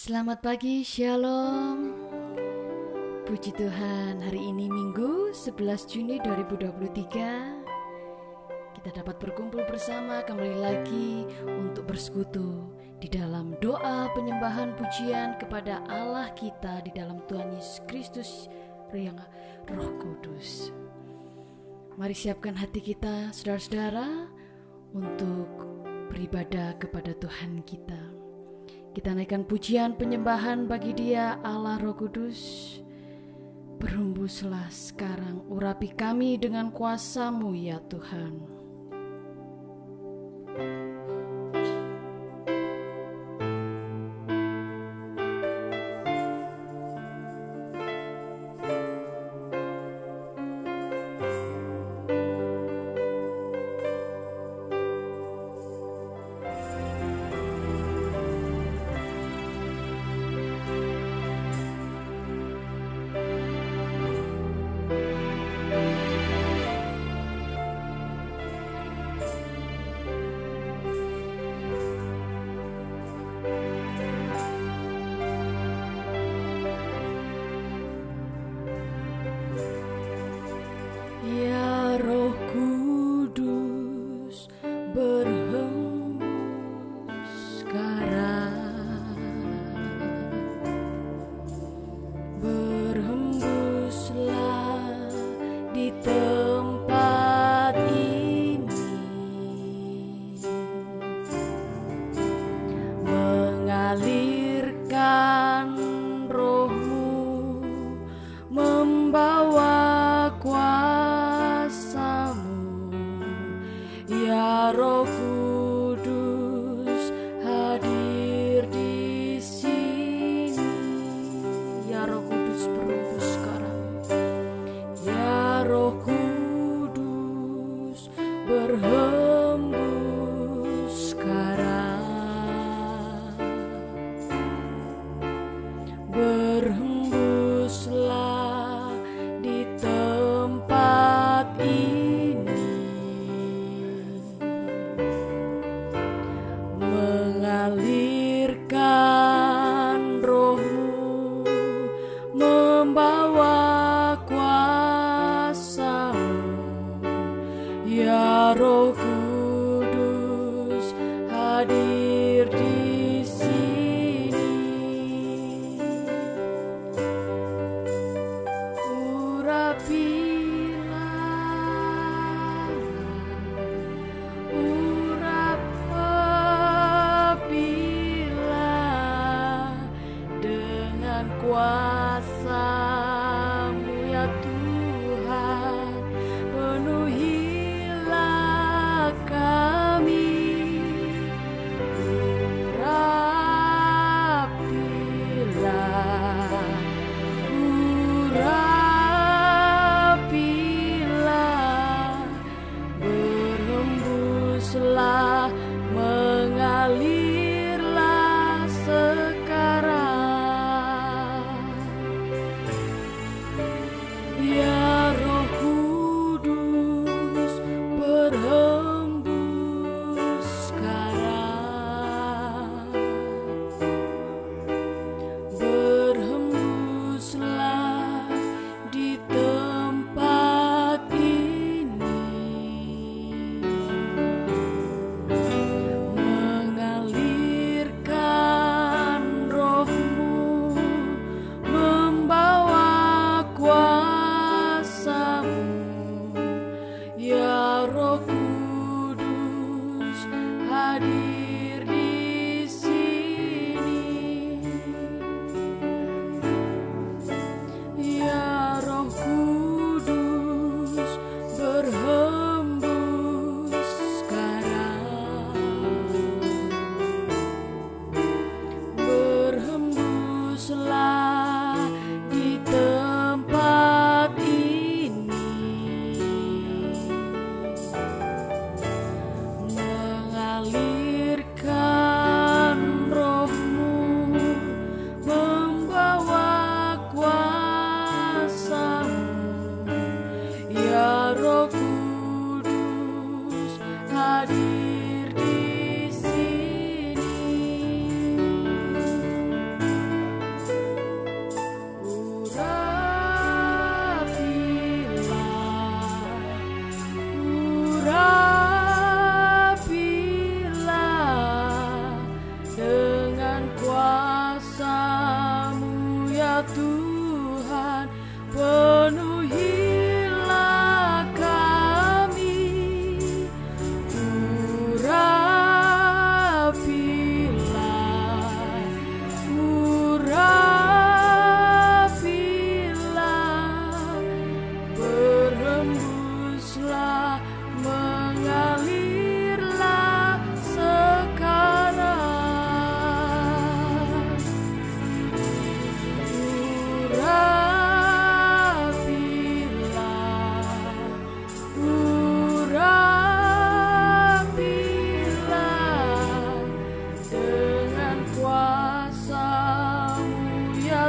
Selamat pagi, Shalom. Puji Tuhan, hari ini Minggu 11 Juni 2023 kita dapat berkumpul bersama kembali lagi untuk bersekutu di dalam doa penyembahan pujian kepada Allah kita di dalam Tuhan Yesus Kristus yang Roh Kudus. Mari siapkan hati kita, saudara-saudara, untuk beribadah kepada Tuhan kita. Kita naikkan pujian penyembahan bagi Dia, Allah Roh Kudus. Berhembuslah sekarang, urapi kami dengan kuasamu ya Tuhan. why.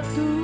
tu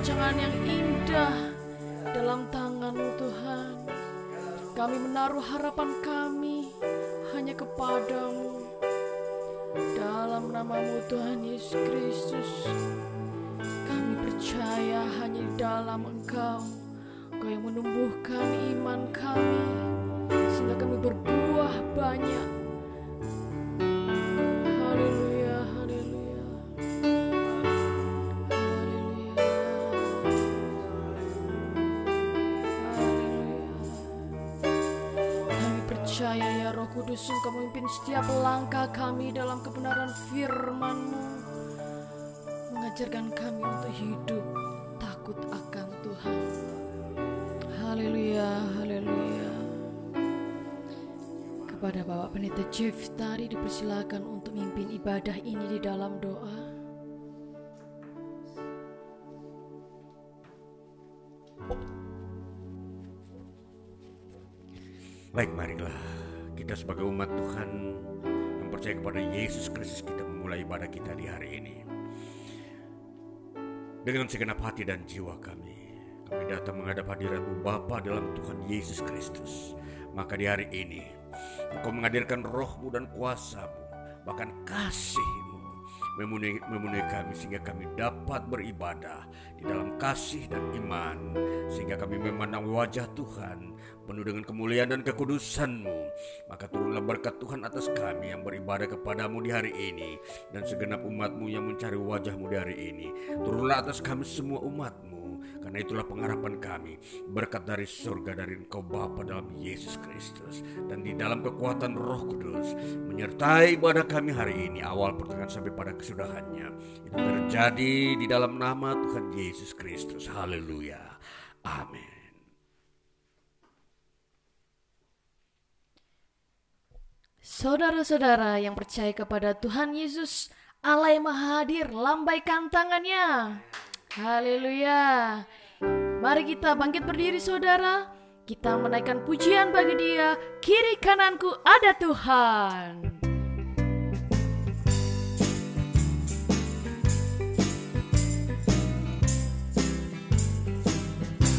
rancangan yang indah dalam tanganmu Tuhan. Kami menaruh harapan kami hanya kepadamu. Dalam namamu Tuhan Yesus Kristus Kami percaya hanya di dalam Engkau. Engkau yang menumbuhkan iman kami Sehingga kami berbuah banyak setiap langkah kami dalam kebenaran firman-Mu Mengajarkan kami untuk hidup takut akan Tuhan. Haleluya, haleluya. Kepada Bapak Pendeta Jeff tadi dipersilakan untuk mimpin ibadah ini di dalam doa. Baik, marilah kita sebagai umat Tuhan yang percaya kepada Yesus Kristus kita memulai ibadah kita di hari ini. Dengan segenap hati dan jiwa kami, kami datang menghadap hadiratmu Bapa dalam Tuhan Yesus Kristus. Maka di hari ini, Engkau menghadirkan rohmu dan kuasamu, bahkan kasihmu memenuhi, memenuhi kami sehingga kami dapat beribadah di dalam kasih dan iman sehingga kami memandang wajah Tuhan penuh dengan kemuliaan dan kekudusanmu. Maka turunlah berkat Tuhan atas kami yang beribadah kepadamu di hari ini dan segenap umatmu yang mencari wajahmu di hari ini. Turunlah atas kami semua umatmu. Karena itulah pengharapan kami berkat dari surga dari engkau Bapa dalam Yesus Kristus dan di dalam kekuatan roh kudus menyertai ibadah kami hari ini awal pertengahan sampai pada kesudahannya. Itu terjadi di dalam nama Tuhan Yesus Kristus. Haleluya. Amin Saudara-saudara yang percaya kepada Tuhan Yesus, Allah yang Maha Hadir, lambaikan tangannya. Haleluya. Mari kita bangkit berdiri saudara. Kita menaikkan pujian bagi dia. Kiri kananku ada Tuhan.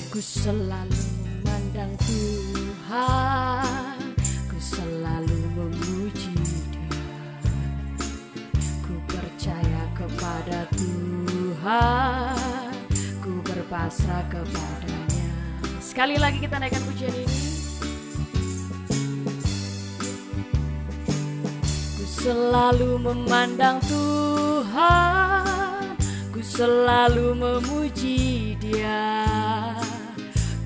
Ku selalu memandang Tuhan Tuhan Ku berpasrah kepadanya. Sekali lagi kita naikkan pujian ini. Ku selalu memandang Tuhan selalu memuji dia.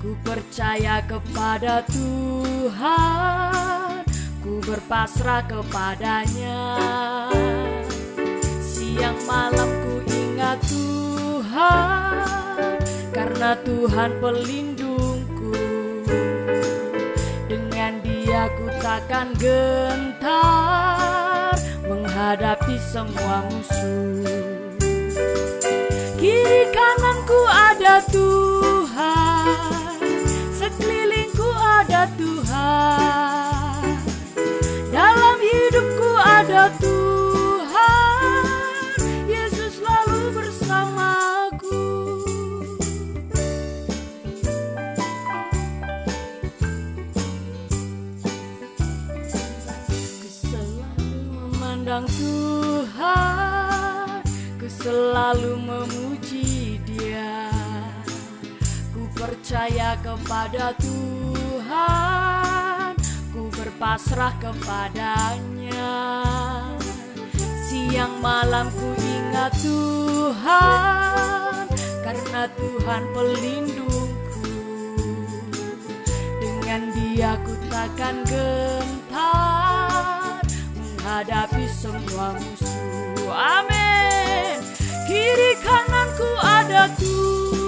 Ku percaya kepada Tuhan Ku berpasrah kepadanya. Siang malam ingat Tuhan Karena Tuhan pelindungku. Dengan dia ku takkan gentar Menghadapi semua musuh. Kiri kananku ada Tuhan Sekelilingku ada Tuhan selalu memuji dia. Ku percaya kepada Tuhan Ku berpasrah kepadanya. Siang malam ku ingat Tuhan Karena Tuhan pelindungku. Dengan dia ku takkan gentar Menghadapi semua musuh. Amin Kiri kananku ada Tuhan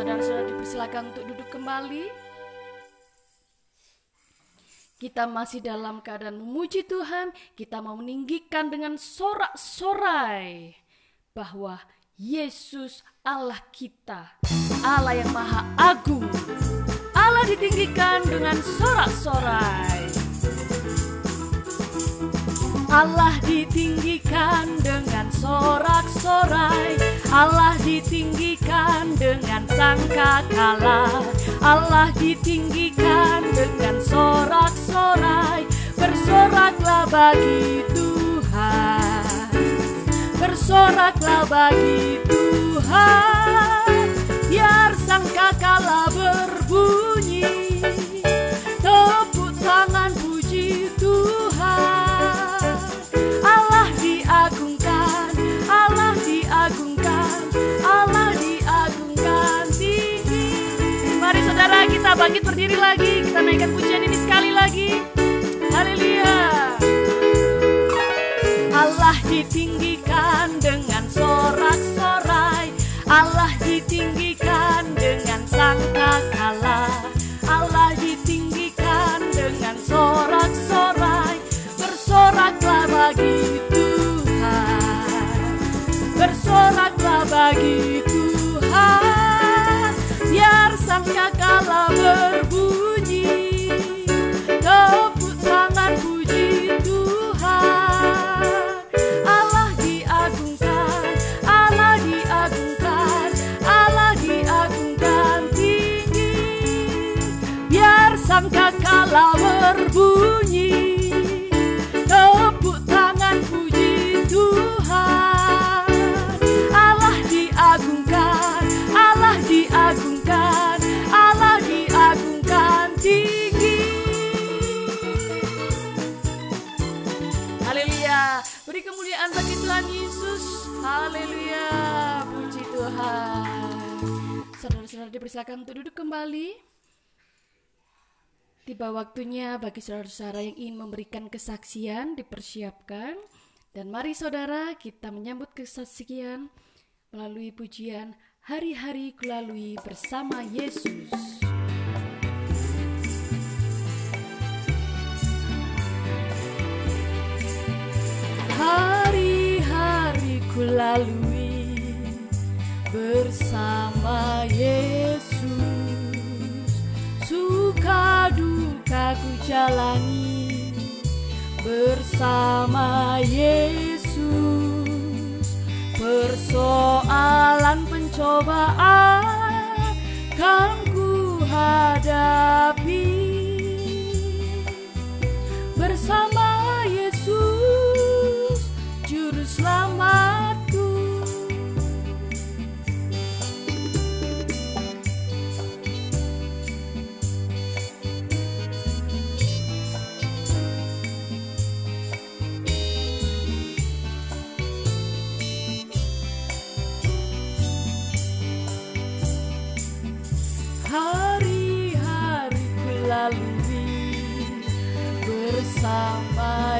Saudara-saudara dipersilakan untuk duduk kembali kita masih dalam keadaan memuji Tuhan, kita mau meninggikan dengan sorak-sorai bahwa Yesus Allah kita, Allah yang maha agung. Allah ditinggikan dengan sorak-sorai. Allah ditinggikan dengan sorak-sorai. Allah ditinggikan dengan sangkakala Allah ditinggikan dengan sorak-sorai. Bersoraklah bagi Tuhan. Bersoraklah bagi Tuhan lagi Kita naikkan pujian ini sekali lagi. Haleluya Allah ditinggikan dengan sorak-sorai. Allah ditinggikan dengan sangkakala. Allah ditinggikan dengan sorak-sorai. Bersoraklah bagi Tuhan. Bersoraklah bagi Tuhan. Biar sangkakala berbunyi berbunyi Tepuk tangan puji Tuhan. Allah diagungkan Allah diagungkan Allah diagungkan tinggi. Haleluya. Beri kemuliaan bagi Tuhan Yesus. Haleluya. Puji Tuhan. Saudara-saudara dipersilakan untuk duduk kembali Tiba waktunya bagi saudara-saudara yang ingin memberikan kesaksian dipersiapkan. Dan mari saudara kita menyambut kesaksian melalui pujian Hari-hari kulalui bersama Yesus. Hari-hari kulalui bersama Yesus. Suka duka ku jalani bersama Yesus. Persoalan pencobaan kan ku hadapi bersama Yesus juru selamatku.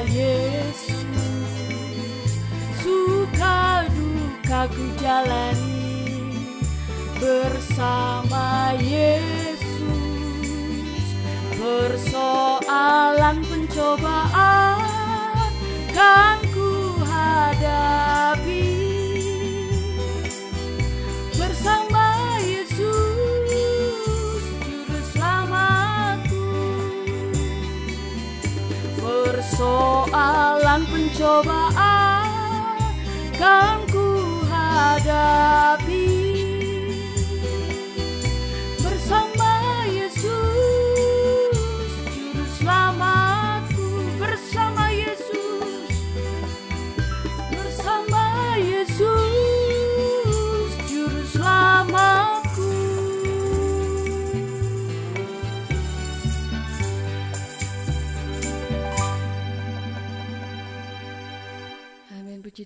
Yesus. Suka duka ku jalani bersama Yesus. Persoalan pencobaan kan pencobaan kan ku hadapi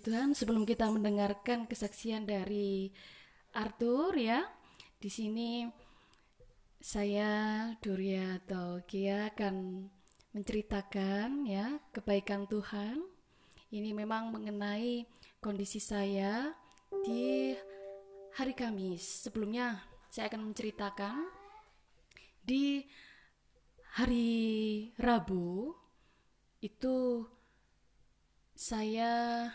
Tuhan sebelum kita mendengarkan kesaksian dari Arthur ya di sini saya Doria atau Kia akan menceritakan ya kebaikan Tuhan ini memang mengenai kondisi saya di hari Kamis. Sebelumnya saya akan menceritakan di hari Rabu itu saya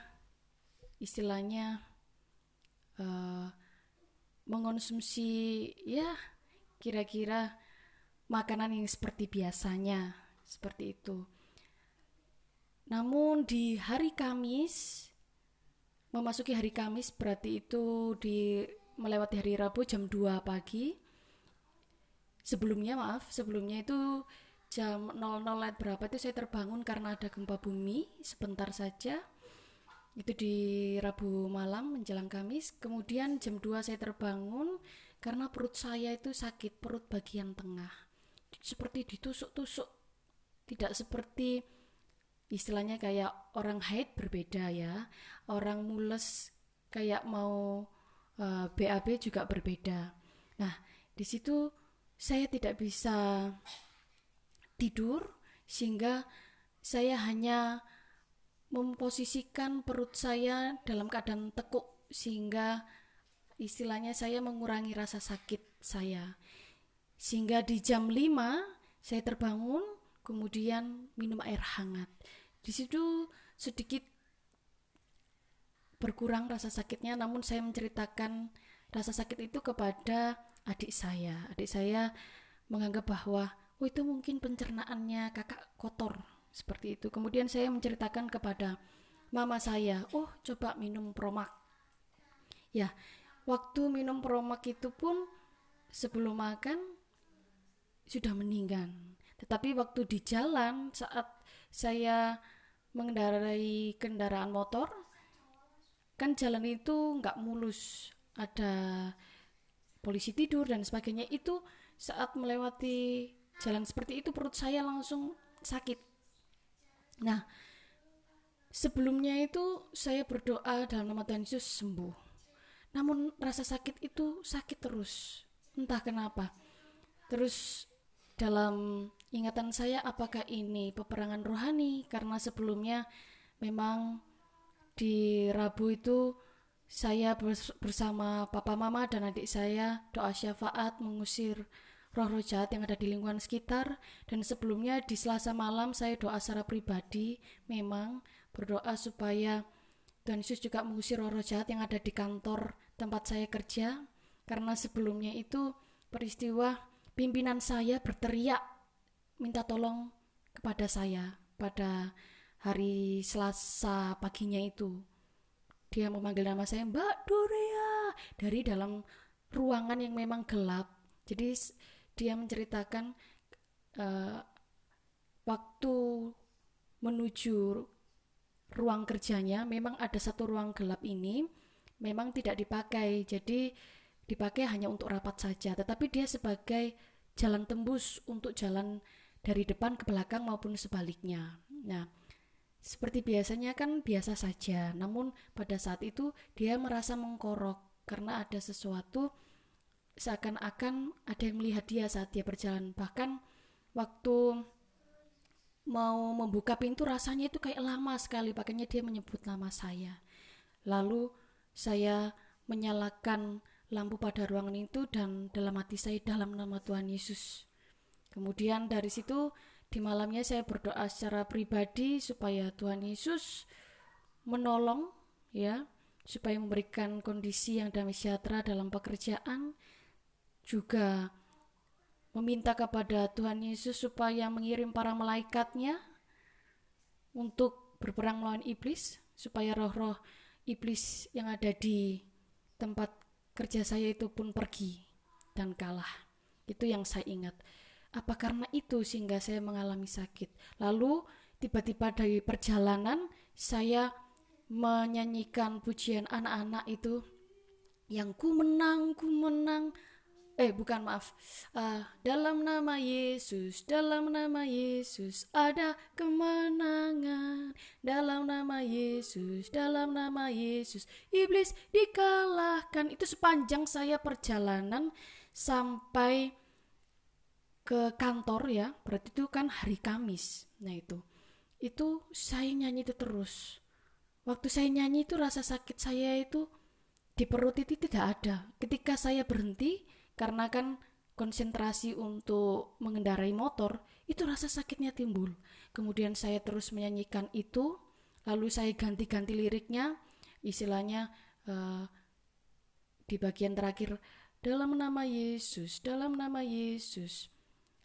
istilahnya eh, mengonsumsi ya kira-kira makanan yang seperti biasanya seperti itu. Namun di hari Kamis memasuki hari Kamis berarti itu di melewati hari Rabu jam 2 pagi. Sebelumnya maaf, sebelumnya itu jam 00 lewat berapa itu saya terbangun karena ada gempa bumi sebentar saja. Itu di Rabu malam menjelang Kamis. Kemudian jam 2 saya terbangun karena perut saya itu sakit, perut bagian tengah. Seperti ditusuk-tusuk. Tidak seperti istilahnya kayak orang haid berbeda ya orang mules kayak mau eh, BAB juga berbeda nah di situ saya tidak bisa tidur sehingga saya hanya memposisikan perut saya dalam keadaan tekuk sehingga istilahnya saya mengurangi rasa sakit saya. Sehingga di jam 5 saya terbangun kemudian minum air hangat. Di situ sedikit berkurang rasa sakitnya namun saya menceritakan rasa sakit itu kepada adik saya. Adik saya menganggap bahwa oh itu mungkin pencernaannya kakak kotor seperti itu. Kemudian saya menceritakan kepada mama saya oh coba minum promak ya waktu minum promak itu pun sebelum makan sudah meninggal. Tetapi waktu di jalan saat saya mengendarai kendaraan motor kan jalan itu nggak mulus. Ada polisi tidur dan sebagainya. Itu saat melewati jalan seperti itu perut saya langsung sakit nah sebelumnya itu saya berdoa dalam nama Tuhan Yesus sembuh. Namun rasa sakit itu sakit terus. Entah kenapa. Terus dalam ingatan saya apakah ini peperangan rohani? Karena sebelumnya memang di Rabu itu saya bersama papa mama dan adik saya doa syafaat mengusir roh-roh jahat yang ada di lingkungan sekitar. Dan sebelumnya di Selasa malam saya doa secara pribadi memang berdoa supaya Tuhan Yesus juga mengusir roh-roh jahat yang ada di kantor tempat saya kerja. Karena sebelumnya itu peristiwa pimpinan saya berteriak minta tolong kepada saya pada hari Selasa paginya itu. Dia memanggil nama saya Mbak Dorea dari dalam ruangan yang memang gelap. Jadi dia menceritakan uh, waktu menuju ruang kerjanya memang ada satu ruang gelap ini memang tidak dipakai. Jadi dipakai hanya untuk rapat saja. Tetapi dia sebagai jalan tembus untuk jalan dari depan ke belakang maupun sebaliknya. Nah seperti biasanya kan biasa saja. Namun pada saat itu dia merasa mengkorok karena ada sesuatu seakan-akan ada yang melihat dia saat dia berjalan. Bahkan waktu mau membuka pintu rasanya itu kayak lama sekali. Makanya dia menyebut nama saya. Lalu saya menyalakan lampu pada ruangan itu dan dalam hati saya dalam nama Tuhan Yesus. Kemudian dari situ di malamnya saya berdoa secara pribadi supaya Tuhan Yesus menolong ya supaya memberikan kondisi yang damai sejahtera dalam pekerjaan juga meminta kepada Tuhan Yesus supaya mengirim para malaikatnya untuk berperang melawan iblis supaya roh-roh iblis yang ada di tempat kerja saya itu pun pergi dan kalah. Itu yang saya ingat. Apa karena itu sehingga saya mengalami sakit? Lalu tiba-tiba dari perjalanan saya menyanyikan pujian anak-anak itu yang ku menang, ku menang, eh bukan maaf. Uh, dalam nama Yesus dalam nama Yesus ada kemenangan. Dalam nama Yesus dalam nama Yesus. Iblis dikalahkan. Itu sepanjang saya perjalanan sampai ke kantor ya. Berarti itu kan hari Kamis. Nah itu. Itu saya nyanyi itu terus. Waktu saya nyanyi itu rasa sakit saya itu di perut itu tidak ada. Ketika saya berhenti karena kan konsentrasi untuk mengendarai motor itu rasa sakitnya timbul. Kemudian saya terus menyanyikan itu lalu saya ganti-ganti liriknya istilahnya uh, di bagian terakhir dalam nama Yesus dalam nama Yesus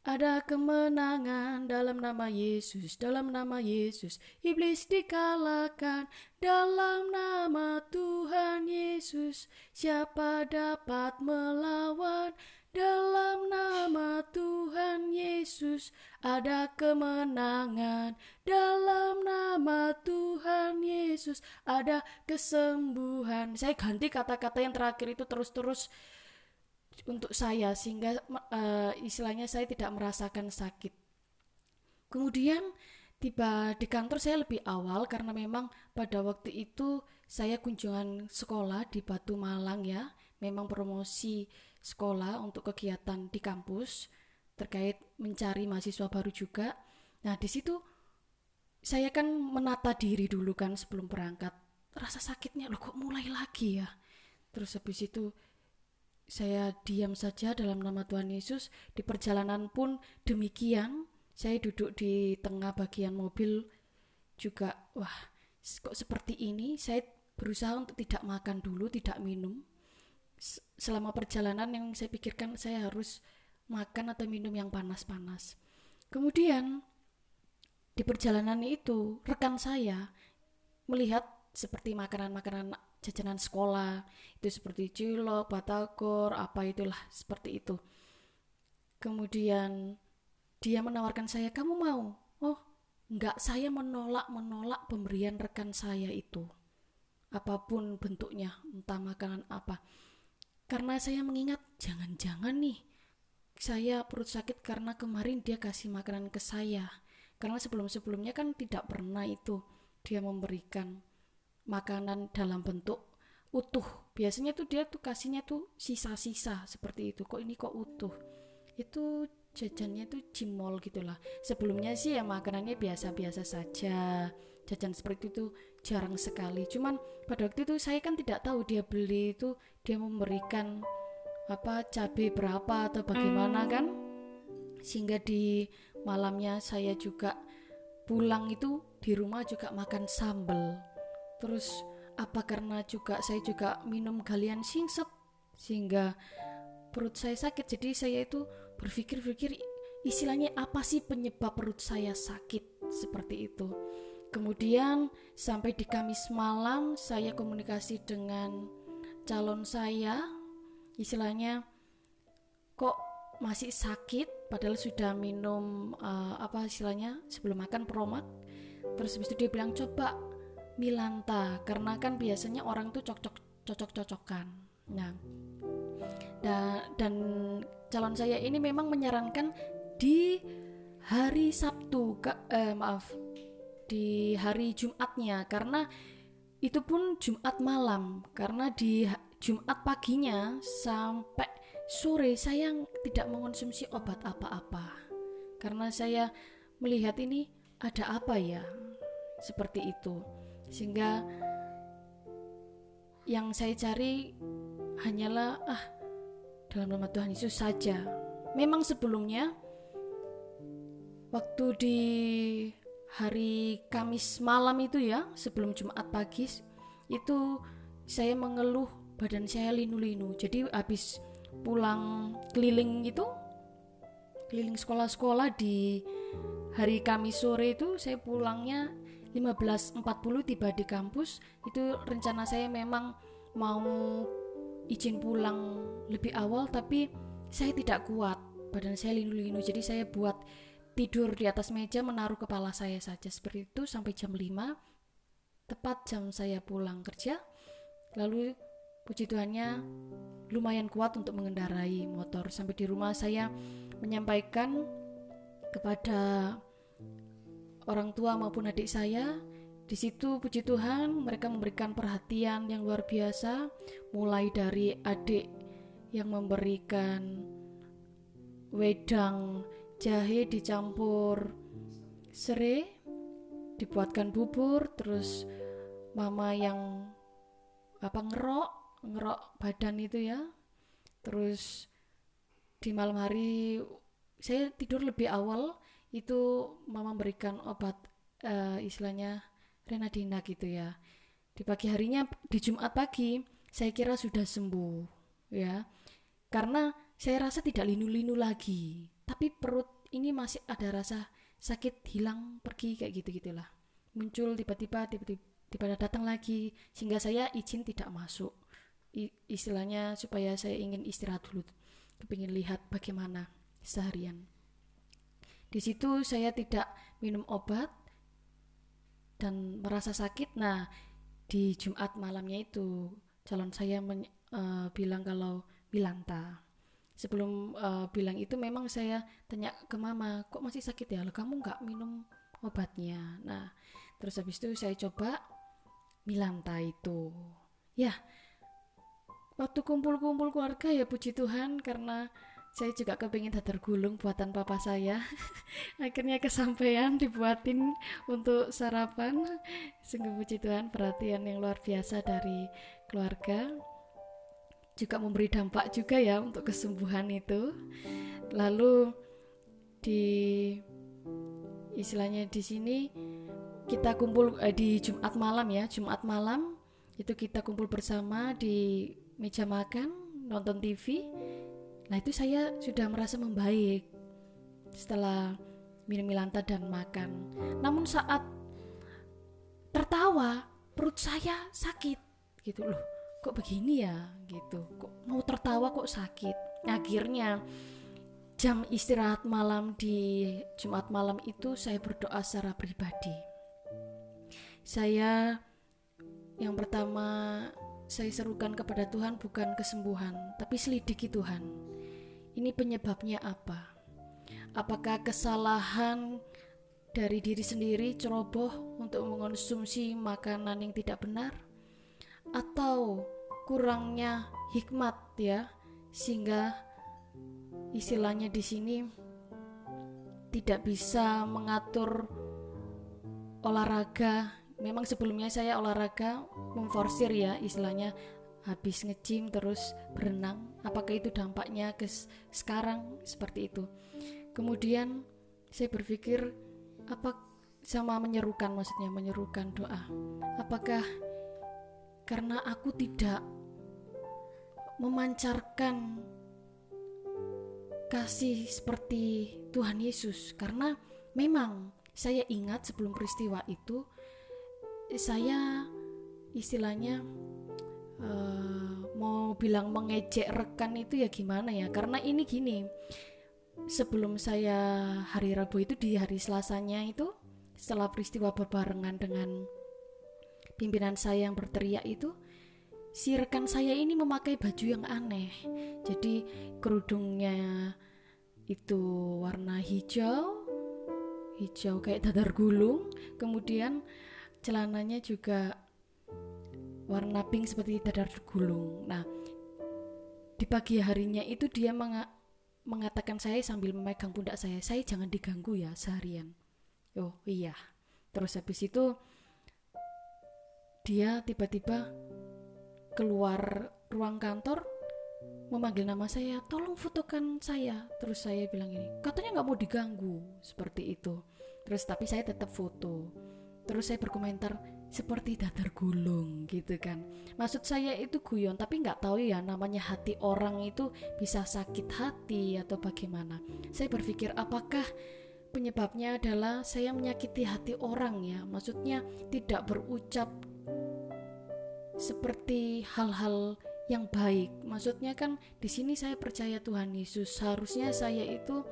ada kemenangan dalam nama Yesus, dalam nama Yesus. Iblis dikalahkan dalam nama Tuhan Yesus. Siapa dapat melawan dalam nama Tuhan Yesus? Ada kemenangan dalam nama Tuhan Yesus. Ada kesembuhan. Saya ganti kata-kata yang terakhir itu terus-terus untuk saya sehingga uh, istilahnya saya tidak merasakan sakit. Kemudian tiba di kantor saya lebih awal karena memang pada waktu itu saya kunjungan sekolah di Batu Malang ya, memang promosi sekolah untuk kegiatan di kampus terkait mencari mahasiswa baru juga. Nah, di situ saya kan menata diri dulu kan sebelum berangkat. Rasa sakitnya loh kok mulai lagi ya. Terus habis itu saya diam saja dalam nama Tuhan Yesus. Di perjalanan pun demikian. Saya duduk di tengah bagian mobil juga, wah, kok seperti ini? Saya berusaha untuk tidak makan dulu, tidak minum. Selama perjalanan yang saya pikirkan saya harus makan atau minum yang panas-panas. Kemudian di perjalanan itu rekan saya melihat seperti makanan-makanan jajanan sekolah itu seperti cilok, batagor, apa itulah seperti itu. Kemudian dia menawarkan saya, kamu mau? Oh, enggak, saya menolak menolak pemberian rekan saya itu. Apa pun bentuknya, entah makanan apa. Karena saya mengingat, jangan-jangan nih, saya perut sakit karena kemarin dia kasih makanan ke saya. Karena sebelum-sebelumnya kan tidak pernah itu dia memberikan makanan dalam bentuk utuh. Biasanya tuh dia tuh kasihnya tuh sisa-sisa seperti itu. Kok ini kok utuh? Itu jajannya tuh cimol gitulah sebelumnya sih ya makanannya biasa-biasa saja. Jajan seperti itu jarang sekali. Cuman pada waktu itu saya kan tidak tahu dia beli itu dia memberikan apa cabai berapa atau bagaimana kan. Sehingga di malamnya saya juga pulang itu di rumah juga makan sambal terus apa karena juga saya juga minum galian singsep sehingga perut saya sakit. Jadi saya itu berpikir-pikir istilahnya apa sih penyebab perut saya sakit? Seperti itu. Kemudian sampai di Kamis malam saya komunikasi dengan calon saya. Istilahnya kok masih sakit? Padahal sudah minum uh, apa istilahnya sebelum makan promak. Terus habis itu dia bilang coba Milanta karena kan biasanya orang tuh cocok cocok cocokan nah dan, dan calon saya ini memang menyarankan di hari Sabtu ke, eh, maaf di hari Jumatnya karena itu pun Jumat malam karena di Jumat paginya sampai sore saya tidak mengonsumsi obat apa-apa. Karena saya melihat ini ada apa ya seperti itu sehingga yang saya cari hanyalah ah dalam nama Tuhan Yesus saja. Memang sebelumnya waktu di hari Kamis malam itu ya sebelum Jumat pagi itu saya mengeluh badan saya linu-linu. Jadi habis pulang keliling itu keliling sekolah-sekolah di hari Kamis sore itu saya pulangnya 15.40 tiba di kampus itu rencana saya memang mau izin pulang lebih awal tapi saya tidak kuat badan saya linu-linu jadi saya buat tidur di atas meja menaruh kepala saya saja seperti itu sampai jam 5 tepat jam saya pulang kerja. Lalu puji Tuhannya lumayan kuat untuk mengendarai motor. Sampai di rumah saya menyampaikan kepada orang tua maupun adik saya. Di situ puji Tuhan mereka memberikan perhatian yang luar biasa mulai dari adik yang memberikan wedang jahe dicampur serai dibuatkan bubur terus mama yang apa ngerok ngerok badan itu ya. Terus di malam hari saya tidur lebih awal itu mama memberikan obat uh, istilahnya Renadina gitu ya. Di pagi harinya di Jumat pagi saya kira sudah sembuh ya. Karena saya rasa tidak linu-linu lagi. Tapi perut ini masih ada rasa sakit hilang pergi kayak gitu gitulah muncul tiba-tiba tiba-tiba datang lagi sehingga saya izin tidak masuk. Istilahnya supaya saya ingin istirahat dulu. Kepingin lihat bagaimana seharian di situ saya tidak minum obat dan merasa sakit. Nah di Jumat malamnya itu calon saya men, uh, bilang kalau Milanta. Sebelum uh, bilang itu memang saya tanya ke mama kok masih sakit ya? Lo kamu nggak minum obatnya? Nah terus habis itu saya coba Milanta itu. Ya waktu kumpul-kumpul keluarga ya puji Tuhan karena saya juga kepingin dadar gulung buatan papa saya. Akhirnya kesampaian dibuatin untuk sarapan. Sungguh puji Tuhan perhatian yang luar biasa dari keluarga. Juga memberi dampak juga ya untuk kesembuhan itu. Lalu di istilahnya di sini kita kumpul eh, di Jumat malam ya Jumat malam. Itu kita kumpul bersama di meja makan nonton TV nah itu saya sudah merasa membaik setelah minum milanta dan makan. Namun saat tertawa perut saya sakit. Gitu loh kok begini ya? Gitu. Kok mau tertawa kok sakit? Akhirnya jam istirahat malam di Jumat malam itu saya berdoa secara pribadi. Saya yang pertama saya serukan kepada Tuhan bukan kesembuhan, tapi selidiki Tuhan. Ini penyebabnya apa? Apakah kesalahan dari diri sendiri ceroboh untuk mengonsumsi makanan yang tidak benar? Atau kurangnya hikmat ya, sehingga istilahnya di sini tidak bisa mengatur olahraga. Memang sebelumnya saya olahraga memforsir ya istilahnya habis ngecim terus berenang. Apakah itu dampaknya ke sekarang seperti itu? Kemudian saya berpikir apa sama menyerukan maksudnya menyerukan doa. Apakah karena aku tidak memancarkan kasih seperti Tuhan Yesus karena memang saya ingat sebelum peristiwa itu saya istilahnya uh, mau bilang mengejek rekan itu ya gimana ya? Karena ini gini sebelum saya hari Rabu itu di hari Selasanya itu setelah peristiwa berbarengan dengan pimpinan saya yang berteriak itu si rekan saya ini memakai baju yang aneh. Jadi kerudungnya itu warna hijau hijau kayak dadar gulung. Kemudian celananya juga warna pink seperti dadar gulung nah di pagi harinya itu dia meng mengatakan saya sambil memegang pundak saya saya jangan diganggu ya seharian oh iya terus habis itu dia tiba-tiba keluar ruang kantor memanggil nama saya, tolong fotokan saya. Terus saya bilang ini, katanya nggak mau diganggu, seperti itu. Terus tapi saya tetap foto. Terus saya berkomentar seperti dadar gulung gitu kan. Maksud saya itu guyon, tapi nggak tahu ya namanya hati orang itu bisa sakit hati atau bagaimana. Saya berpikir apakah penyebabnya adalah saya menyakiti hati orang ya. Maksudnya tidak berucap seperti hal-hal yang baik. Maksudnya kan di sini saya percaya Tuhan Yesus. Harusnya saya itu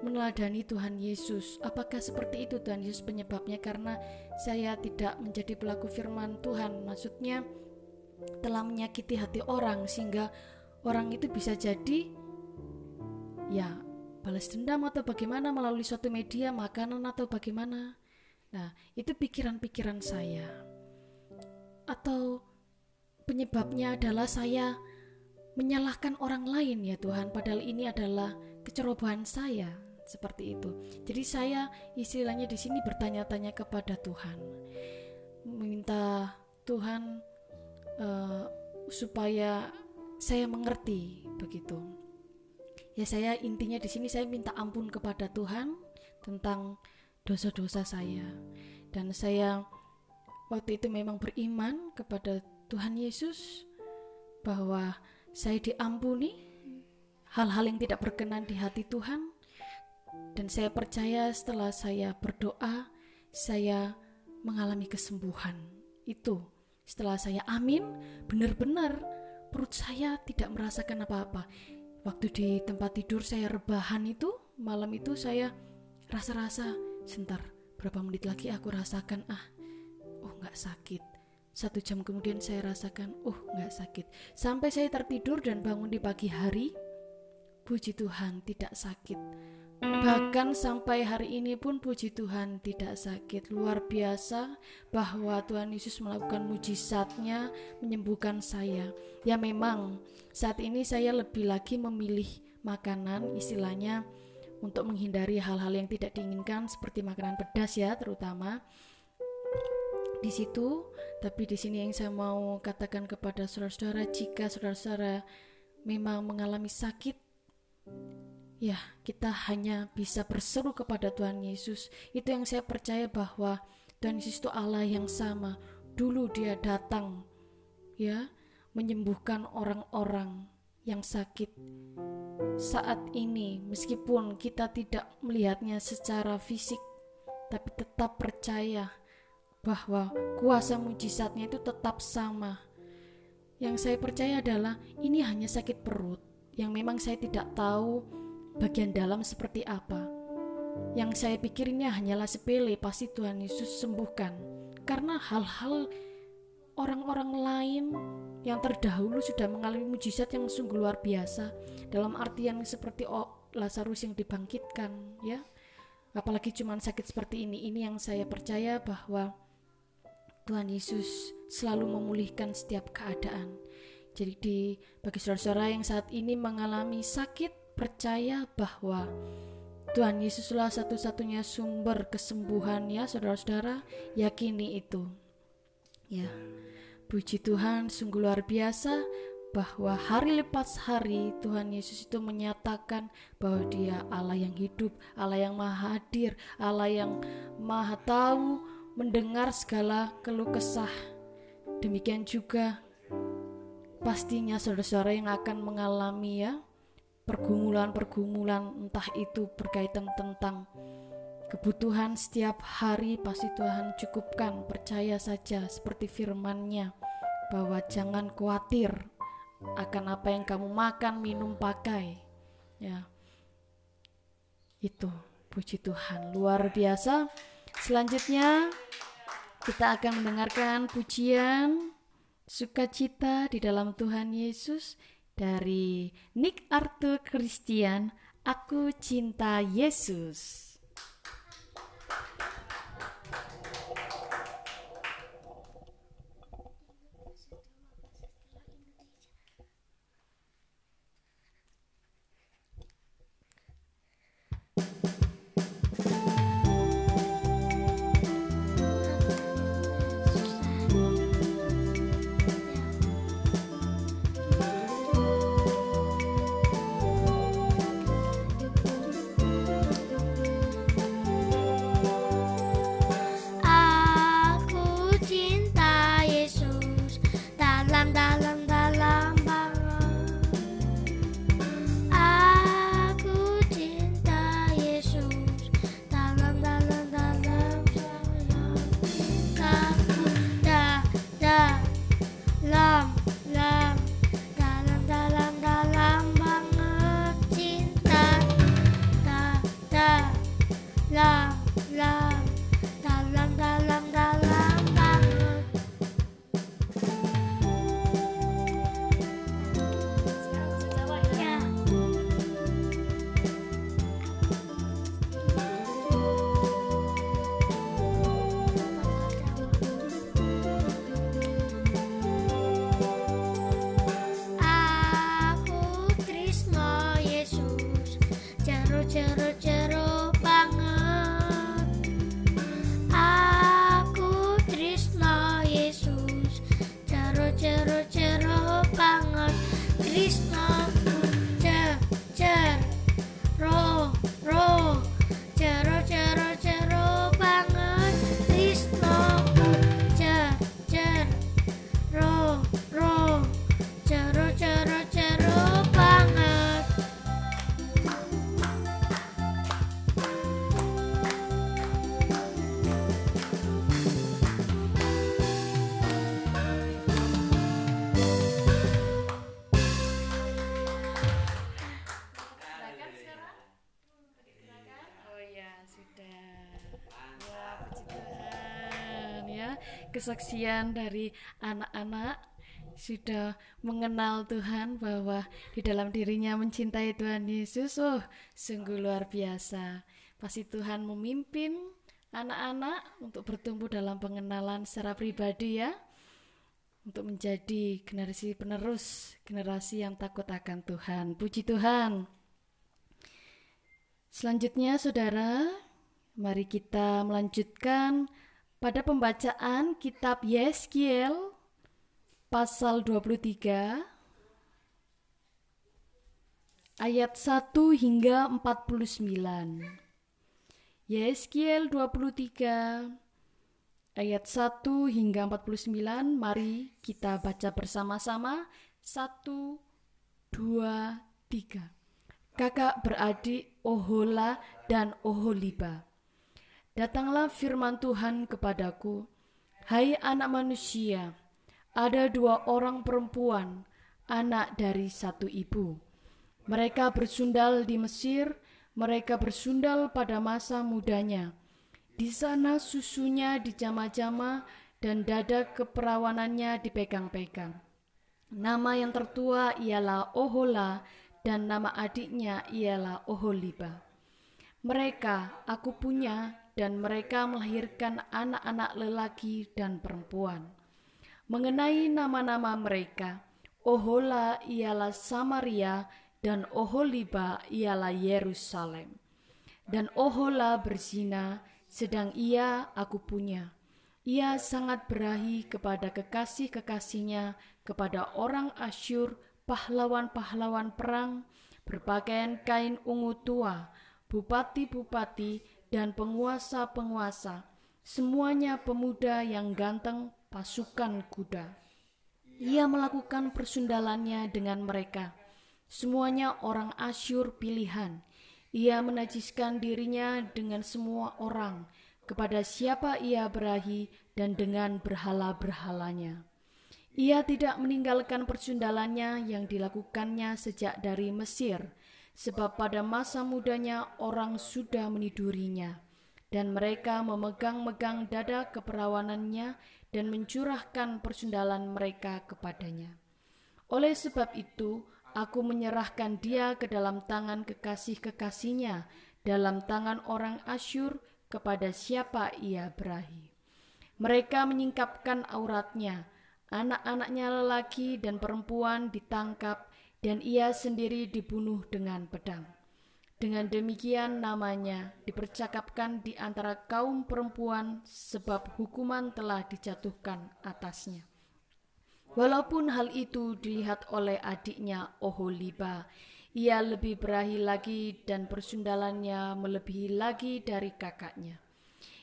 meneladani Tuhan Yesus. Apakah seperti itu Tuhan Yesus penyebabnya karena saya tidak menjadi pelaku firman Tuhan? Maksudnya telah menyakiti hati orang sehingga orang itu bisa jadi ya balas dendam atau bagaimana melalui suatu media makanan atau bagaimana. Nah, itu pikiran-pikiran saya. Atau penyebabnya adalah saya menyalahkan orang lain ya Tuhan padahal ini adalah kecerobohan saya seperti itu. Jadi saya istilahnya di sini bertanya-tanya kepada Tuhan. Meminta Tuhan uh, supaya saya mengerti begitu. Ya saya intinya di sini saya minta ampun kepada Tuhan tentang dosa-dosa saya dan saya waktu itu memang beriman kepada Tuhan Yesus bahwa saya diampuni hal-hal yang tidak berkenan di hati Tuhan dan saya percaya setelah saya berdoa saya mengalami kesembuhan itu setelah saya amin benar-benar perut saya tidak merasakan apa-apa waktu di tempat tidur saya rebahan itu malam itu saya rasa-rasa sebentar berapa menit lagi aku rasakan ah oh nggak sakit satu jam kemudian saya rasakan, oh nggak sakit. Sampai saya tertidur dan bangun di pagi hari, puji Tuhan tidak sakit. Bahkan sampai hari ini pun puji Tuhan tidak sakit. Luar biasa bahwa Tuhan Yesus melakukan mujizatnya menyembuhkan saya. Ya memang saat ini saya lebih lagi memilih makanan istilahnya untuk menghindari hal-hal yang tidak diinginkan seperti makanan pedas ya terutama di situ, tapi di sini yang saya mau katakan kepada saudara-saudara, jika saudara-saudara memang mengalami sakit, ya kita hanya bisa berseru kepada Tuhan Yesus. Itu yang saya percaya bahwa Tuhan Yesus itu Allah yang sama. Dulu dia datang, ya, menyembuhkan orang-orang yang sakit. Saat ini, meskipun kita tidak melihatnya secara fisik, tapi tetap percaya bahwa kuasa mujizatnya itu tetap sama. Yang saya percaya adalah ini hanya sakit perut yang memang saya tidak tahu bagian dalam seperti apa. Yang saya pikir ini hanyalah sepele, pasti Tuhan Yesus sembuhkan. Karena hal-hal orang-orang lain yang terdahulu sudah mengalami mujizat yang sungguh luar biasa dalam artian seperti Lazarus yang dibangkitkan ya apalagi cuma sakit seperti ini ini yang saya percaya bahwa Tuhan Yesus selalu memulihkan setiap keadaan. Jadi di bagi saudara-saudara yang saat ini mengalami sakit, percaya bahwa Tuhan Yesuslah satu-satunya sumber kesembuhan ya saudara-saudara. Yakini itu. Ya. Puji Tuhan sungguh luar biasa bahwa hari lepas hari Tuhan Yesus itu menyatakan bahwa dia Allah yang hidup, Allah yang maha hadir, Allah yang maha tahu, mendengar segala keluh kesah. Demikian juga pastinya saudara-saudara yang akan mengalami ya pergumulan-pergumulan entah itu berkaitan tentang kebutuhan setiap hari pasti Tuhan cukupkan. Percaya saja seperti firman-Nya bahwa jangan khawatir akan apa yang kamu makan, minum, pakai. Ya. Itu puji Tuhan. Luar biasa. Selanjutnya kita akan mendengarkan pujian sukacita di dalam Tuhan Yesus dari Nick Arthur Christian, Aku Cinta Yesus. roger, roger. Kesaksian dari anak-anak sudah mengenal Tuhan bahwa di dalam dirinya mencintai Tuhan Yesus. Oh, sungguh luar biasa. Pasti Tuhan memimpin anak-anak untuk bertumbuh dalam pengenalan secara pribadi ya. Untuk menjadi generasi penerus, generasi yang takut akan Tuhan. Puji Tuhan. Selanjutnya saudara, mari kita melanjutkan pada pembacaan kitab Yeskiel pasal 23 ayat 1 hingga 49. Yeskiel 23 ayat 1 hingga 49 mari kita baca bersama-sama. 1 2 3 Kakak beradik Ohola dan Oholiba Datanglah firman Tuhan kepadaku, Hai anak manusia, ada dua orang perempuan, anak dari satu ibu. Mereka bersundal di Mesir, mereka bersundal pada masa mudanya. Di sana susunya dijama-jama dan dada keperawanannya dipegang-pegang. Nama yang tertua ialah Ohola dan nama adiknya ialah Oholiba. Mereka aku punya dan mereka melahirkan anak-anak lelaki dan perempuan. Mengenai nama-nama mereka, Ohola ialah Samaria dan Oholiba ialah Yerusalem. Dan Ohola berzina, sedang ia aku punya. Ia sangat berahi kepada kekasih-kekasihnya, kepada orang Asyur, pahlawan-pahlawan perang, berpakaian kain ungu tua, bupati-bupati, dan penguasa-penguasa, semuanya pemuda yang ganteng, pasukan kuda. Ia melakukan persundalannya dengan mereka. Semuanya orang Asyur pilihan. Ia menajiskan dirinya dengan semua orang, kepada siapa ia berahi dan dengan berhala-berhalanya. Ia tidak meninggalkan persundalannya yang dilakukannya sejak dari Mesir, sebab pada masa mudanya orang sudah menidurinya, dan mereka memegang-megang dada keperawanannya dan mencurahkan persundalan mereka kepadanya. Oleh sebab itu, aku menyerahkan dia ke dalam tangan kekasih-kekasihnya, dalam tangan orang Asyur, kepada siapa ia berahi. Mereka menyingkapkan auratnya, anak-anaknya lelaki dan perempuan ditangkap, dan ia sendiri dibunuh dengan pedang. Dengan demikian namanya dipercakapkan di antara kaum perempuan sebab hukuman telah dijatuhkan atasnya. Walaupun hal itu dilihat oleh adiknya Oholiba, ia lebih berahi lagi dan persundalannya melebihi lagi dari kakaknya.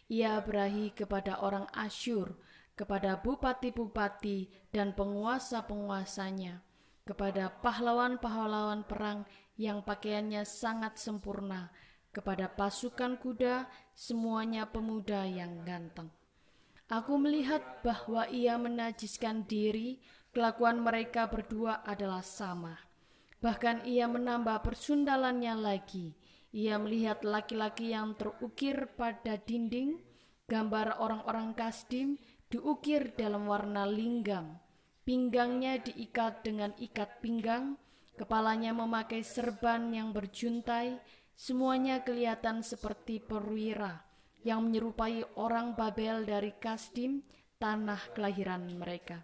Ia berahi kepada orang Asyur, kepada bupati-bupati dan penguasa-penguasanya, kepada pahlawan-pahlawan perang yang pakaiannya sangat sempurna, kepada pasukan kuda, semuanya pemuda yang ganteng. Aku melihat bahwa ia menajiskan diri, kelakuan mereka berdua adalah sama Bahkan ia menambah persundalannya lagi. Ia melihat laki-laki yang terukir pada dinding, gambar orang-orang Kasdim diukir dalam warna linggam. Pinggangnya diikat dengan ikat pinggang, kepalanya memakai serban yang berjuntai, semuanya kelihatan seperti perwira yang menyerupai orang Babel dari Kasdim, tanah kelahiran mereka.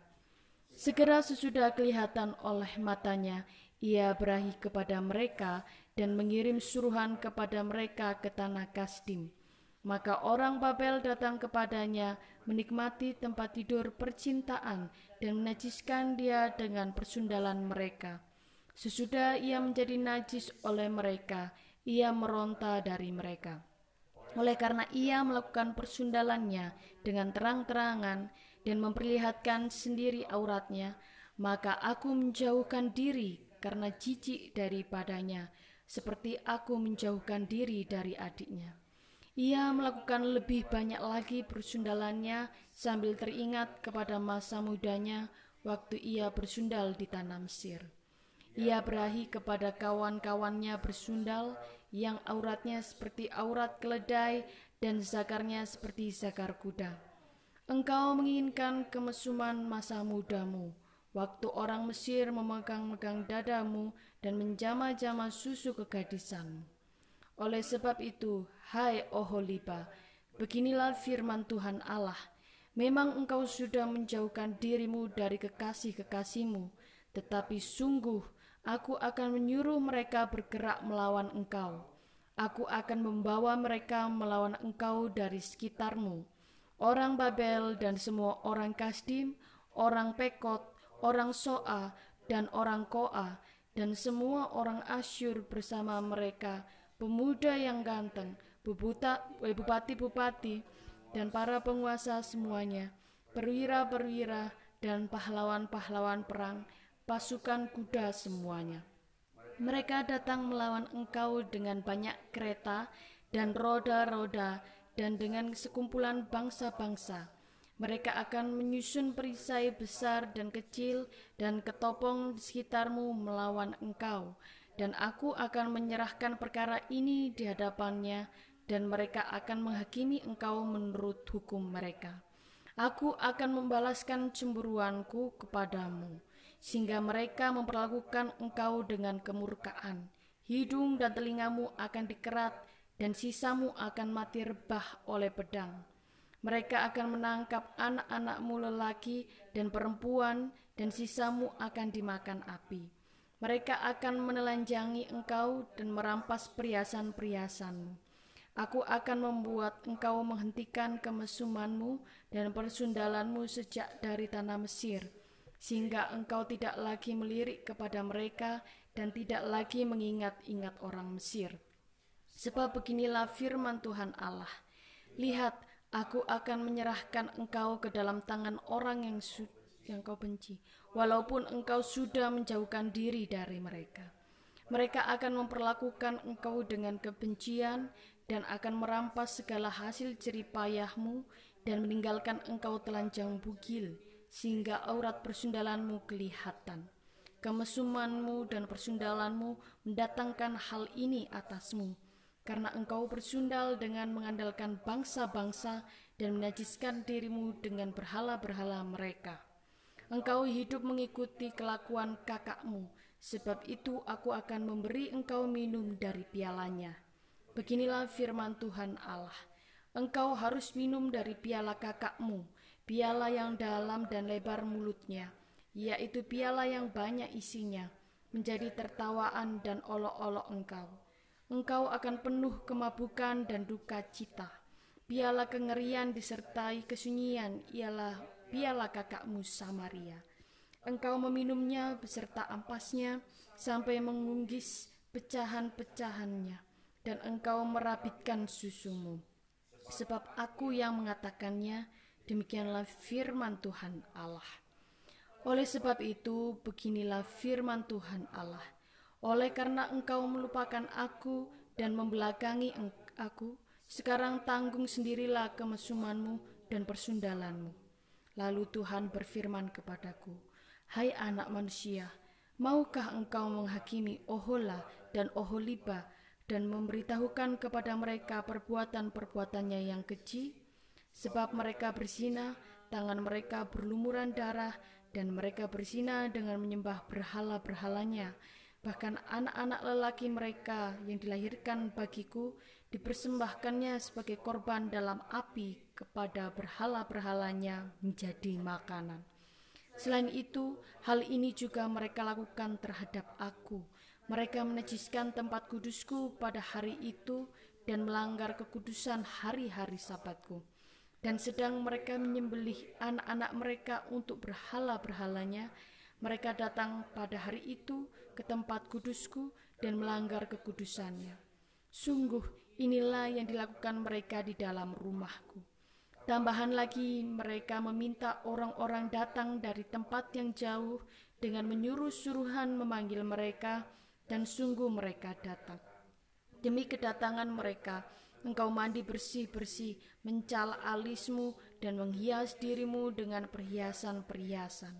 Segera sesudah kelihatan oleh matanya, ia berahi kepada mereka dan mengirim suruhan kepada mereka ke tanah Kasdim. Maka orang Babel datang kepadanya, menikmati tempat tidur percintaan dan menajiskan dia dengan persundalan mereka. Sesudah ia menjadi najis oleh mereka, ia meronta dari mereka. Oleh karena ia melakukan persundalannya dengan terang-terangan dan memperlihatkan sendiri auratnya, maka aku menjauhkan diri karena jijik daripadanya, seperti aku menjauhkan diri dari adiknya. Ia melakukan lebih banyak lagi persundalannya sambil teringat kepada masa mudanya waktu ia bersundal di tanah Mesir. Ia berahi kepada kawan-kawannya bersundal yang auratnya seperti aurat keledai dan zakarnya seperti zakar kuda. Engkau menginginkan kemesuman masa mudamu, Waktu orang Mesir memegang-megang dadamu dan menjama-jama susu kegadisanmu. Oleh sebab itu, hai Oholiba, beginilah firman Tuhan Allah. Memang engkau sudah menjauhkan dirimu dari kekasih-kekasihmu, tetapi sungguh aku akan menyuruh mereka bergerak melawan engkau. Aku akan membawa mereka melawan engkau dari sekitarmu. Orang Babel dan semua orang Kasdim, orang Pekot, orang Soa dan orang Koa, dan semua orang Asyur bersama mereka, pemuda yang ganteng, eh, bupati-bupati, dan para penguasa semuanya, perwira-perwira, dan pahlawan-pahlawan perang, pasukan kuda semuanya. Mereka datang melawan engkau dengan banyak kereta dan roda-roda, dan dengan sekumpulan bangsa-bangsa mereka akan menyusun perisai besar dan kecil dan ketopong di sekitarmu melawan engkau. Dan aku akan menyerahkan perkara ini di hadapannya dan mereka akan menghakimi engkau menurut hukum mereka. Aku akan membalaskan cemburuanku kepadamu, sehingga mereka memperlakukan engkau dengan kemurkaan. Hidung dan telingamu akan dikerat, dan sisamu akan mati rebah oleh pedang mereka akan menangkap anak-anakmu lelaki dan perempuan, dan sisamu akan dimakan api. Mereka akan menelanjangi engkau dan merampas perhiasan-perhiasanmu. Aku akan membuat engkau menghentikan kemesumanmu dan persundalanmu sejak dari tanah Mesir, sehingga engkau tidak lagi melirik kepada mereka dan tidak lagi mengingat-ingat orang Mesir. Sebab beginilah firman Tuhan Allah, Lihat, aku akan menyerahkan engkau ke dalam tangan orang yang, yang kau benci, walaupun engkau sudah menjauhkan diri dari mereka. Mereka akan memperlakukan engkau dengan kebencian dan akan merampas segala hasil jeripayahmu dan meninggalkan engkau telanjang bugil sehingga aurat persundalanmu kelihatan. Kemesumanmu dan persundalanmu mendatangkan hal ini atasmu, karena engkau bersundal dengan mengandalkan bangsa-bangsa dan menajiskan dirimu dengan berhala-berhala mereka. Engkau hidup mengikuti kelakuan kakakmu, sebab itu aku akan memberi engkau minum dari pialanya. Beginilah firman Tuhan Allah. Engkau harus minum dari piala kakakmu, piala yang dalam dan lebar mulutnya, yaitu piala yang banyak isinya, menjadi tertawaan dan olok-olok engkau. Engkau akan penuh kemabukan dan duka cita. Piala kengerian disertai kesunyian ialah piala kakakmu Samaria. Engkau meminumnya beserta ampasnya sampai mengunggis pecahan-pecahannya dan engkau merabitkan susumu. Sebab aku yang mengatakannya, demikianlah firman Tuhan Allah. Oleh sebab itu, beginilah firman Tuhan Allah. Oleh karena engkau melupakan aku dan membelakangi aku, sekarang tanggung sendirilah kemesumanmu dan persundalanmu. Lalu Tuhan berfirman kepadaku, Hai anak manusia, maukah engkau menghakimi Ohola dan Oholiba dan memberitahukan kepada mereka perbuatan-perbuatannya yang keji, sebab mereka berzina, tangan mereka berlumuran darah, dan mereka berzina dengan menyembah berhala-berhalanya. Bahkan anak-anak lelaki mereka yang dilahirkan bagiku dipersembahkannya sebagai korban dalam api kepada berhala-berhalanya menjadi makanan. Selain itu, hal ini juga mereka lakukan terhadap aku, mereka menajiskan tempat kudusku pada hari itu dan melanggar kekudusan hari-hari sabatku. Dan sedang mereka menyembelih anak-anak mereka untuk berhala-berhalanya, mereka datang pada hari itu ke tempat kudusku dan melanggar kekudusannya. Sungguh inilah yang dilakukan mereka di dalam rumahku. Tambahan lagi mereka meminta orang-orang datang dari tempat yang jauh dengan menyuruh suruhan memanggil mereka, dan sungguh mereka datang. Demi kedatangan mereka, engkau mandi bersih-bersih, mencal alismu, dan menghias dirimu dengan perhiasan-perhiasan.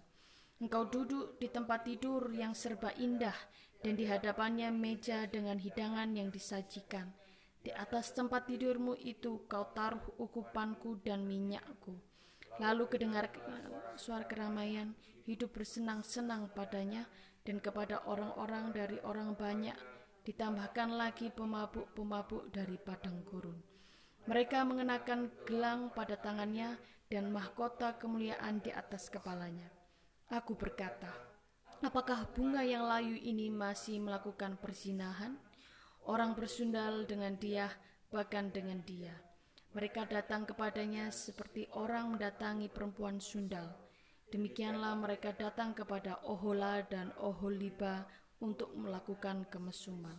Engkau duduk di tempat tidur yang serba indah, dan di hadapannya meja dengan hidangan yang disajikan. Di atas tempat tidurmu itu kau taruh ukupanku dan minyakku. Lalu kedengar suara keramaian, hidup bersenang-senang padanya, dan kepada orang-orang dari orang banyak ditambahkan lagi pemabuk-pemabuk dari padang gurun. Mereka mengenakan gelang pada tangannya dan mahkota kemuliaan di atas kepalanya. Aku berkata, apakah bunga yang layu ini masih melakukan persinahan? Orang bersundal dengan dia, bahkan dengan dia. Mereka datang kepadanya seperti orang mendatangi perempuan sundal Demikianlah mereka datang kepada Ohola dan Oholiba untuk melakukan kemesuman.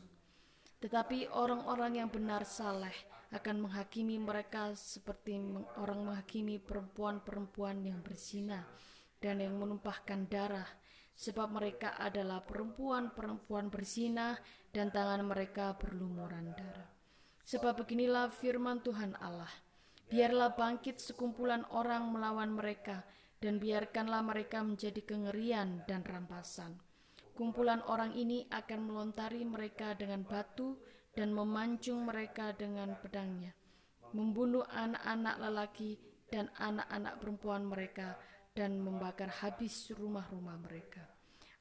Tetapi orang-orang yang benar saleh akan menghakimi mereka seperti orang menghakimi perempuan-perempuan yang berzina dan yang menumpahkan darah, sebab mereka adalah perempuan-perempuan berzina dan tangan mereka berlumuran darah. Sebab beginilah firman Tuhan Allah, biarlah bangkit sekumpulan orang melawan mereka, dan biarkanlah mereka menjadi kengerian dan rampasan. Kumpulan orang ini akan melontari mereka dengan batu dan memancung mereka dengan pedangnya, membunuh anak-anak lelaki dan anak-anak perempuan mereka, dan membakar habis rumah-rumah mereka.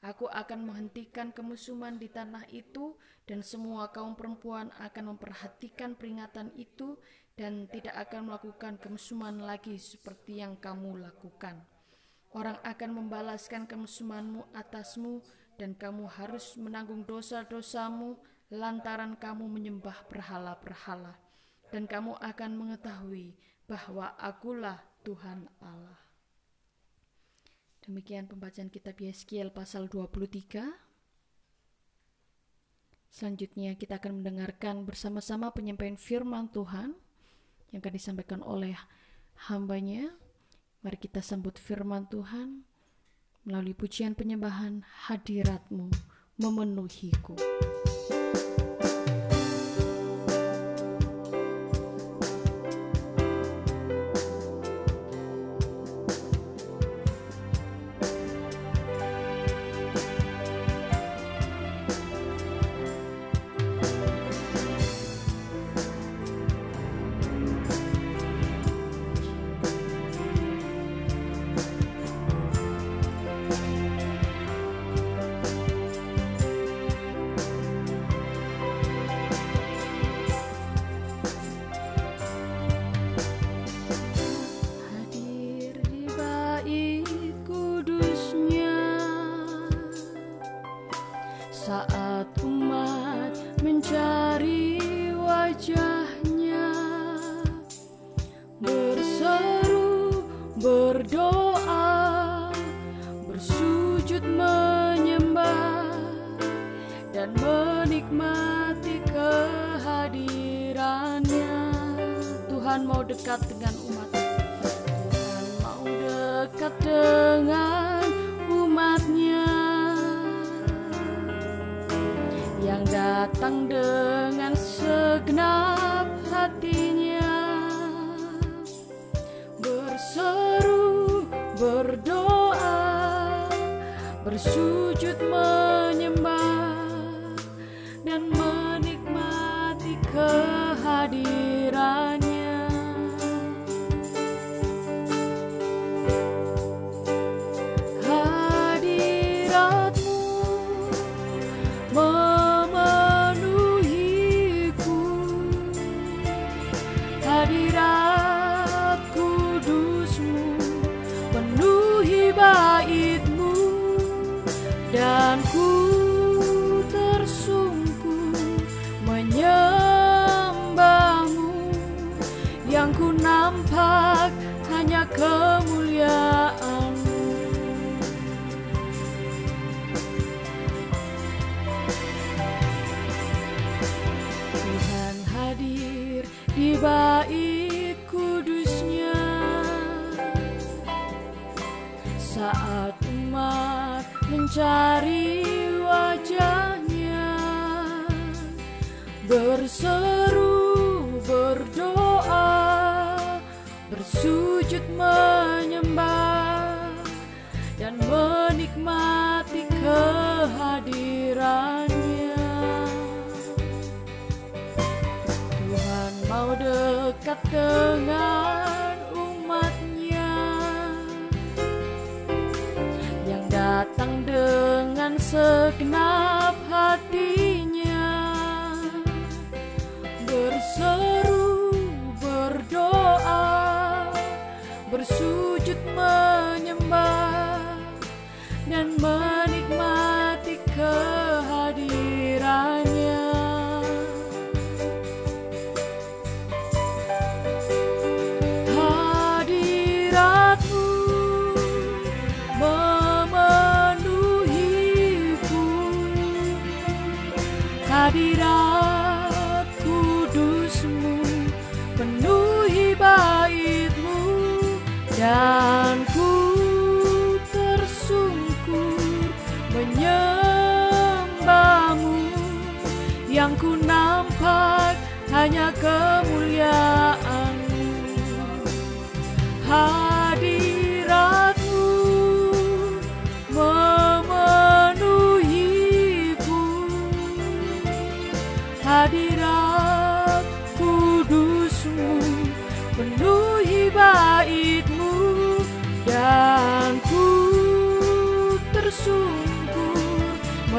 Aku akan menghentikan kemusuhan di tanah itu, dan semua kaum perempuan akan memperhatikan peringatan itu, dan tidak akan melakukan kemusuhan lagi seperti yang kamu lakukan. Orang akan membalaskan kemusuhanmu atasmu dan kamu harus menanggung dosa-dosamu lantaran kamu menyembah berhala-berhala. dan kamu akan mengetahui bahwa akulah Tuhan Allah. Demikian pembacaan kitab Yeskiel pasal 23. Selanjutnya kita akan mendengarkan bersama-sama penyampaian firman Tuhan yang akan disampaikan oleh hambanya. Mari kita sambut firman Tuhan melalui pujian penyembahan hadiratmu memenuhiku. Nampak hanya kemuliaanmu Tuhan hadir di bait kudusnya. Saat umat mencari wajahnya Berseru, bersujud menyembah Dan menikmati kehadirannya. Tuhan mau dekat dengan umatnya Yang datang dengan segenap Dan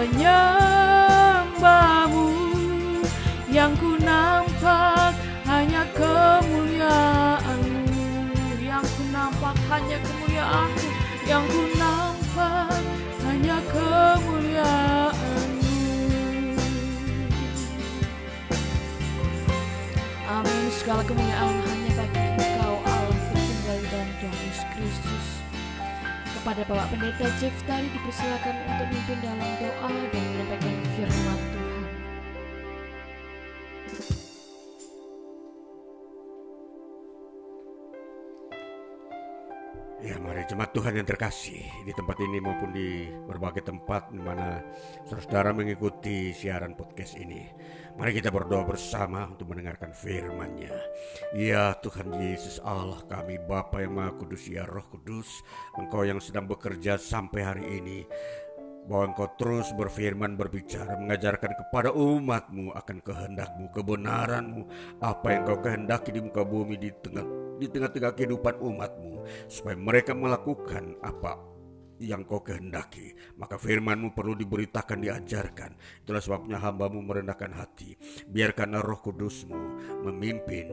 menyembahmu. Yang ku nampak hanya kemuliaanmu. Yang ku nampak hanya kemuliaanmu. Yang ku nampak hanya kemuliaanmu. Amin. Segala kemuliaan hanya bagi Engkau Allah tertinggal dalam Yesus Kristus. Kepada Bapak Pendeta Jeff tadi dipersilakan untuk memimpin dalam doa dan menyampaikan firman Tuhan. Ya mari jemaat Tuhan yang terkasih di tempat ini maupun di berbagai tempat di mana saudara mengikuti siaran podcast ini. Mari kita berdoa bersama untuk mendengarkan firman-Nya. Ya Tuhan Yesus Allah kami Bapa yang Maha Kudus ya Roh Kudus, Engkau yang sedang bekerja sampai hari ini bahwa engkau terus berfirman berbicara mengajarkan kepada umatmu akan kehendakmu kebenaranmu apa yang kau kehendaki di muka bumi di tengah di tengah-tengah kehidupan umatmu supaya mereka melakukan apa yang kau kehendaki. Maka firmanmu perlu diberitakan, diajarkan. Itulah sebabnya hambamu merendahkan hati. Biarkanlah roh kudusmu memimpin,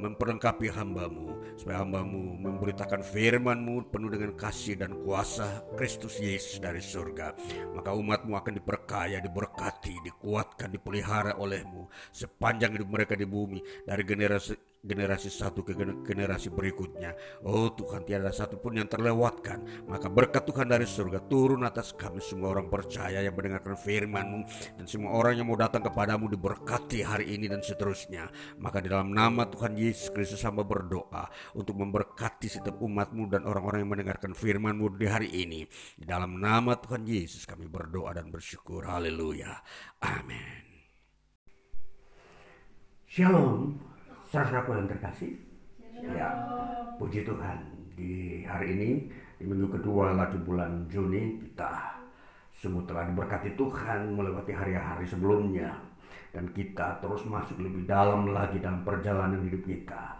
memperlengkapi hambamu. Supaya hambamu memberitakan firmanmu penuh dengan kasih dan kuasa Kristus Yesus dari surga. Maka umatmu akan diperkaya, diberkati, dikuatkan, dipelihara olehmu. Sepanjang hidup mereka di bumi. Dari generasi generasi satu ke generasi berikutnya. Oh Tuhan tiada satu pun yang terlewatkan. Maka berkat Tuhan dari surga turun atas kami semua orang percaya yang mendengarkan firman-Mu dan semua orang yang mau datang kepadamu diberkati hari ini dan seterusnya. Maka di dalam nama Tuhan Yesus Kristus hamba berdoa untuk memberkati setiap umatmu dan orang-orang yang mendengarkan firman-Mu di hari ini. Di dalam nama Tuhan Yesus kami berdoa dan bersyukur. Haleluya. Amin. Shalom saudara yang terkasih. Ya, puji Tuhan. Di hari ini, di minggu kedua lagi bulan Juni, kita semua telah diberkati Tuhan melewati hari-hari sebelumnya. Dan kita terus masuk lebih dalam lagi dalam perjalanan hidup kita.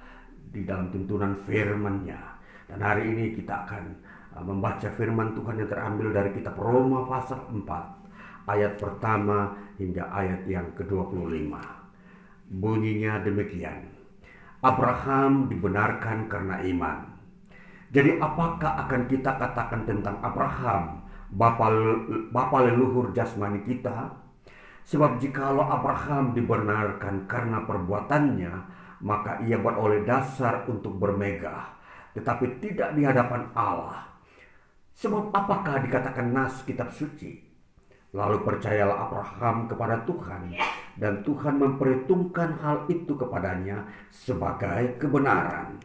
Di dalam tuntunan firman-Nya. Dan hari ini kita akan uh, membaca firman Tuhan yang terambil dari kitab Roma pasal 4. Ayat pertama hingga ayat yang ke-25. Bunyinya demikian. Abraham dibenarkan karena iman. Jadi apakah akan kita katakan tentang Abraham, bapa, bapa leluhur jasmani kita? Sebab jikalau Abraham dibenarkan karena perbuatannya, maka ia beroleh dasar untuk bermegah, tetapi tidak di hadapan Allah. Sebab apakah dikatakan nas kitab suci? Lalu percayalah Abraham kepada Tuhan dan Tuhan memperhitungkan hal itu kepadanya sebagai kebenaran.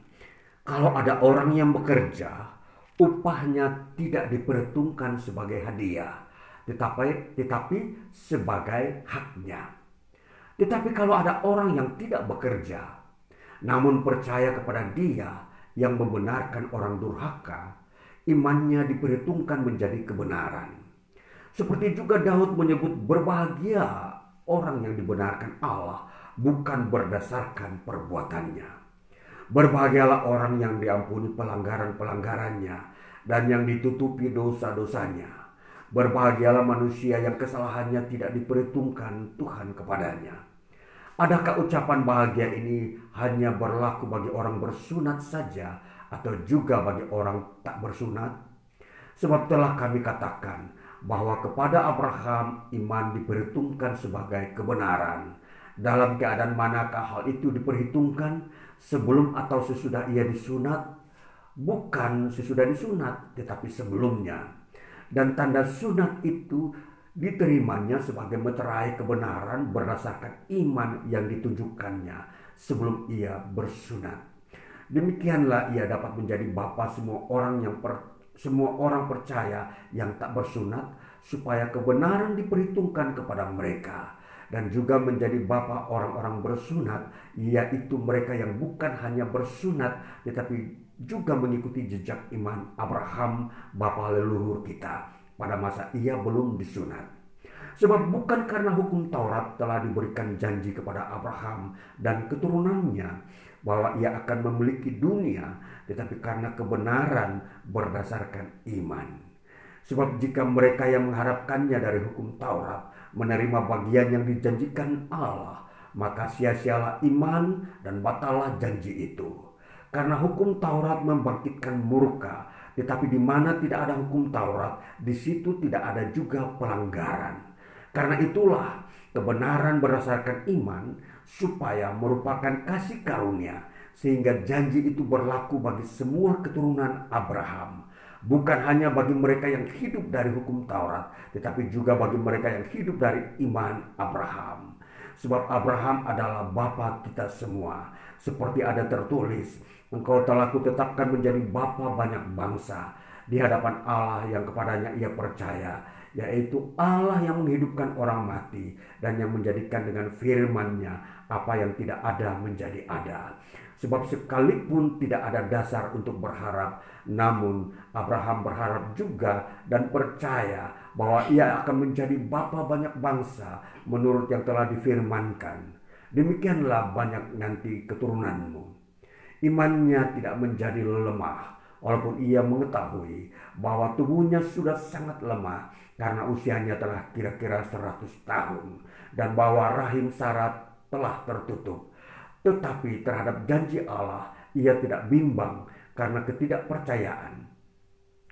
Kalau ada orang yang bekerja, upahnya tidak diperhitungkan sebagai hadiah, tetapi tetapi sebagai haknya. Tetapi kalau ada orang yang tidak bekerja, namun percaya kepada Dia yang membenarkan orang durhaka, imannya diperhitungkan menjadi kebenaran. Seperti juga Daud menyebut berbahagia orang yang dibenarkan Allah bukan berdasarkan perbuatannya. Berbahagialah orang yang diampuni pelanggaran-pelanggarannya dan yang ditutupi dosa-dosanya. Berbahagialah manusia yang kesalahannya tidak diperhitungkan Tuhan kepadanya. Adakah ucapan bahagia ini hanya berlaku bagi orang bersunat saja atau juga bagi orang tak bersunat? Sebab telah kami katakan, bahwa kepada Abraham iman diperhitungkan sebagai kebenaran. Dalam keadaan manakah hal itu diperhitungkan sebelum atau sesudah ia disunat? Bukan sesudah disunat, tetapi sebelumnya. Dan tanda sunat itu diterimanya sebagai meterai kebenaran berdasarkan iman yang ditunjukkannya sebelum ia bersunat. Demikianlah ia dapat menjadi bapa semua orang yang semua orang percaya yang tak bersunat supaya kebenaran diperhitungkan kepada mereka dan juga menjadi bapa orang-orang bersunat yaitu mereka yang bukan hanya bersunat tetapi juga mengikuti jejak iman Abraham bapa leluhur kita pada masa ia belum disunat. Sebab bukan karena hukum Taurat telah diberikan janji kepada Abraham dan keturunannya bahwa ia akan memiliki dunia, tetapi karena kebenaran berdasarkan iman. Sebab jika mereka yang mengharapkannya dari hukum Taurat menerima bagian yang dijanjikan Allah, maka sia-sialah iman dan batallah janji itu. Karena hukum Taurat membangkitkan murka, tetapi di mana tidak ada hukum Taurat, di situ tidak ada juga pelanggaran. Karena itulah kebenaran berdasarkan iman supaya merupakan kasih karunia sehingga janji itu berlaku bagi semua keturunan Abraham bukan hanya bagi mereka yang hidup dari hukum Taurat, tetapi juga bagi mereka yang hidup dari iman Abraham. Sebab Abraham adalah bapa kita semua. Seperti ada tertulis, engkau telah kutetapkan menjadi bapa banyak bangsa di hadapan Allah yang kepadanya ia percaya, yaitu Allah yang menghidupkan orang mati dan yang menjadikan dengan firman-Nya apa yang tidak ada menjadi ada. Sebab sekalipun tidak ada dasar untuk berharap, namun Abraham berharap juga dan percaya bahwa ia akan menjadi bapa banyak bangsa menurut yang telah difirmankan. Demikianlah banyak nanti keturunanmu. Imannya tidak menjadi lemah, walaupun ia mengetahui bahwa tubuhnya sudah sangat lemah karena usianya telah kira-kira 100 tahun dan bahwa rahim Sarah telah tertutup. Tetapi terhadap janji Allah ia tidak bimbang karena ketidakpercayaan.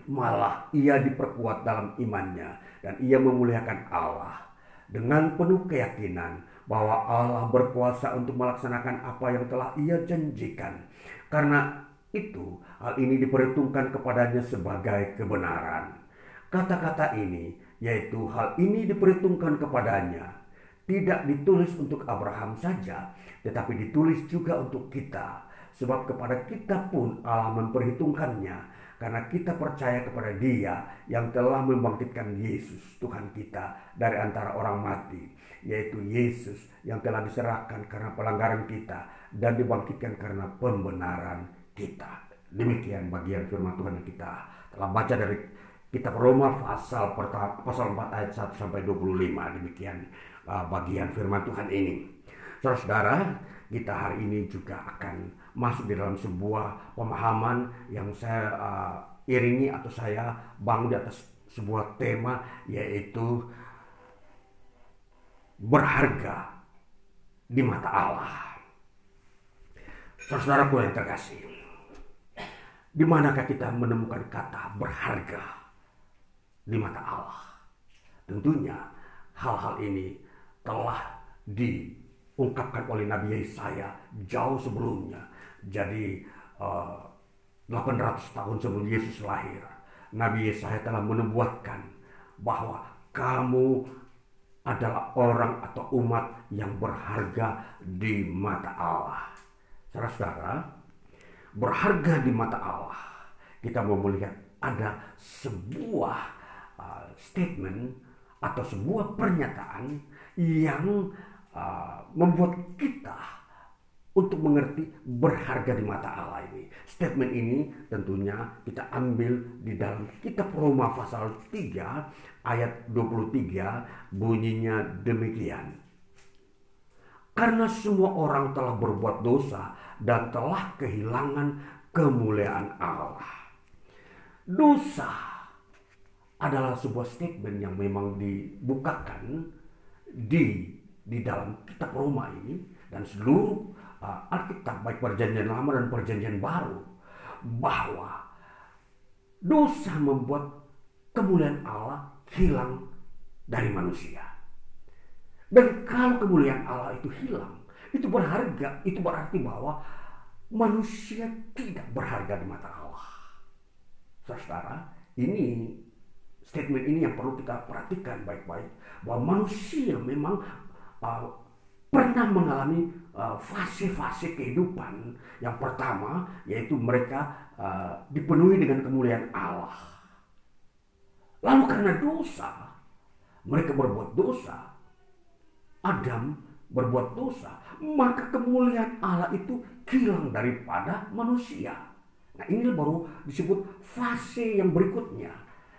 Malah ia diperkuat dalam imannya dan ia memuliakan Allah dengan penuh keyakinan bahwa Allah berkuasa untuk melaksanakan apa yang telah ia janjikan. Karena itu hal ini diperhitungkan kepadanya sebagai kebenaran. Kata-kata ini yaitu hal ini diperhitungkan kepadanya tidak ditulis untuk Abraham saja, tetapi ditulis juga untuk kita. Sebab kepada kita pun Allah memperhitungkannya karena kita percaya kepada Dia yang telah membangkitkan Yesus Tuhan kita dari antara orang mati, yaitu Yesus yang telah diserahkan karena pelanggaran kita dan dibangkitkan karena pembenaran kita. Demikian bagian firman Tuhan yang kita telah baca dari kitab Roma pasal pasal 4 ayat 1 sampai 25 demikian bagian firman Tuhan ini. Saudara-saudara, kita hari ini juga akan masuk di dalam sebuah pemahaman yang saya uh, iringi atau saya bangun di atas sebuah tema yaitu berharga di mata Allah. Saudaraku yang terkasih, di manakah kita menemukan kata berharga di mata Allah? Tentunya hal-hal ini telah diungkapkan oleh Nabi Yesaya jauh sebelumnya. Jadi uh, eh, 800 tahun sebelum Yesus lahir, Nabi Yesaya telah menubuatkan bahwa kamu adalah orang atau umat yang berharga di mata Allah. Saudara-saudara, berharga di mata Allah. Kita mau melihat ada sebuah uh, statement atau sebuah pernyataan yang uh, membuat kita untuk mengerti berharga di mata Allah ini. Statement ini tentunya kita ambil di dalam kitab Roma pasal 3 ayat 23 bunyinya demikian. Karena semua orang telah berbuat dosa dan telah kehilangan kemuliaan Allah. Dosa adalah sebuah statement yang memang dibukakan di di dalam kitab Roma ini dan seluruh uh, Alkitab baik perjanjian lama dan perjanjian baru bahwa dosa membuat kemuliaan Allah hilang dari manusia. Dan kalau kemuliaan Allah itu hilang, itu berharga, itu berarti bahwa manusia tidak berharga di mata Allah. Saudara, ini statement ini yang perlu kita perhatikan baik-baik bahwa manusia memang uh, pernah mengalami uh, fase-fase uh, kehidupan yang pertama yaitu mereka uh, dipenuhi dengan kemuliaan Allah. Lalu karena dosa, mereka berbuat dosa. Adam berbuat dosa, maka kemuliaan Allah itu hilang daripada manusia. Nah, ini baru disebut fase yang berikutnya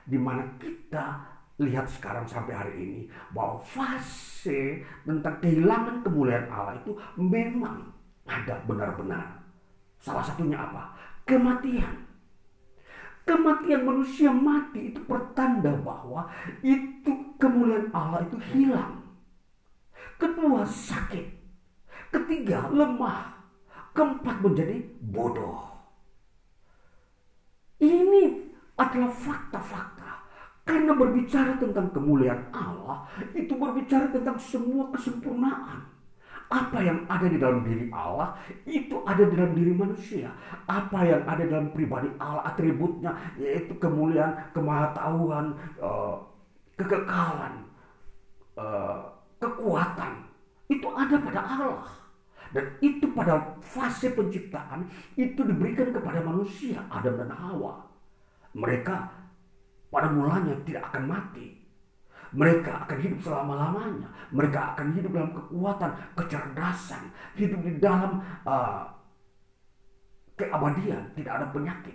di mana kita lihat sekarang sampai hari ini bahwa fase tentang kehilangan kemuliaan Allah itu memang ada benar-benar. Salah satunya apa? Kematian. Kematian manusia mati itu pertanda bahwa itu kemuliaan Allah itu hilang. Kedua sakit. Ketiga lemah. Keempat menjadi bodoh. Ini adalah fakta-fakta karena berbicara tentang kemuliaan Allah, itu berbicara tentang semua kesempurnaan. Apa yang ada di dalam diri Allah itu ada di dalam diri manusia. Apa yang ada dalam pribadi Allah atributnya yaitu kemuliaan, kemahatauan, uh, kekekalan, uh, kekuatan itu ada pada Allah. Dan itu pada fase penciptaan itu diberikan kepada manusia Adam dan Hawa. Mereka pada mulanya tidak akan mati mereka akan hidup selama-lamanya. Mereka akan hidup dalam kekuatan, kecerdasan, hidup di dalam uh, keabadian, tidak ada penyakit.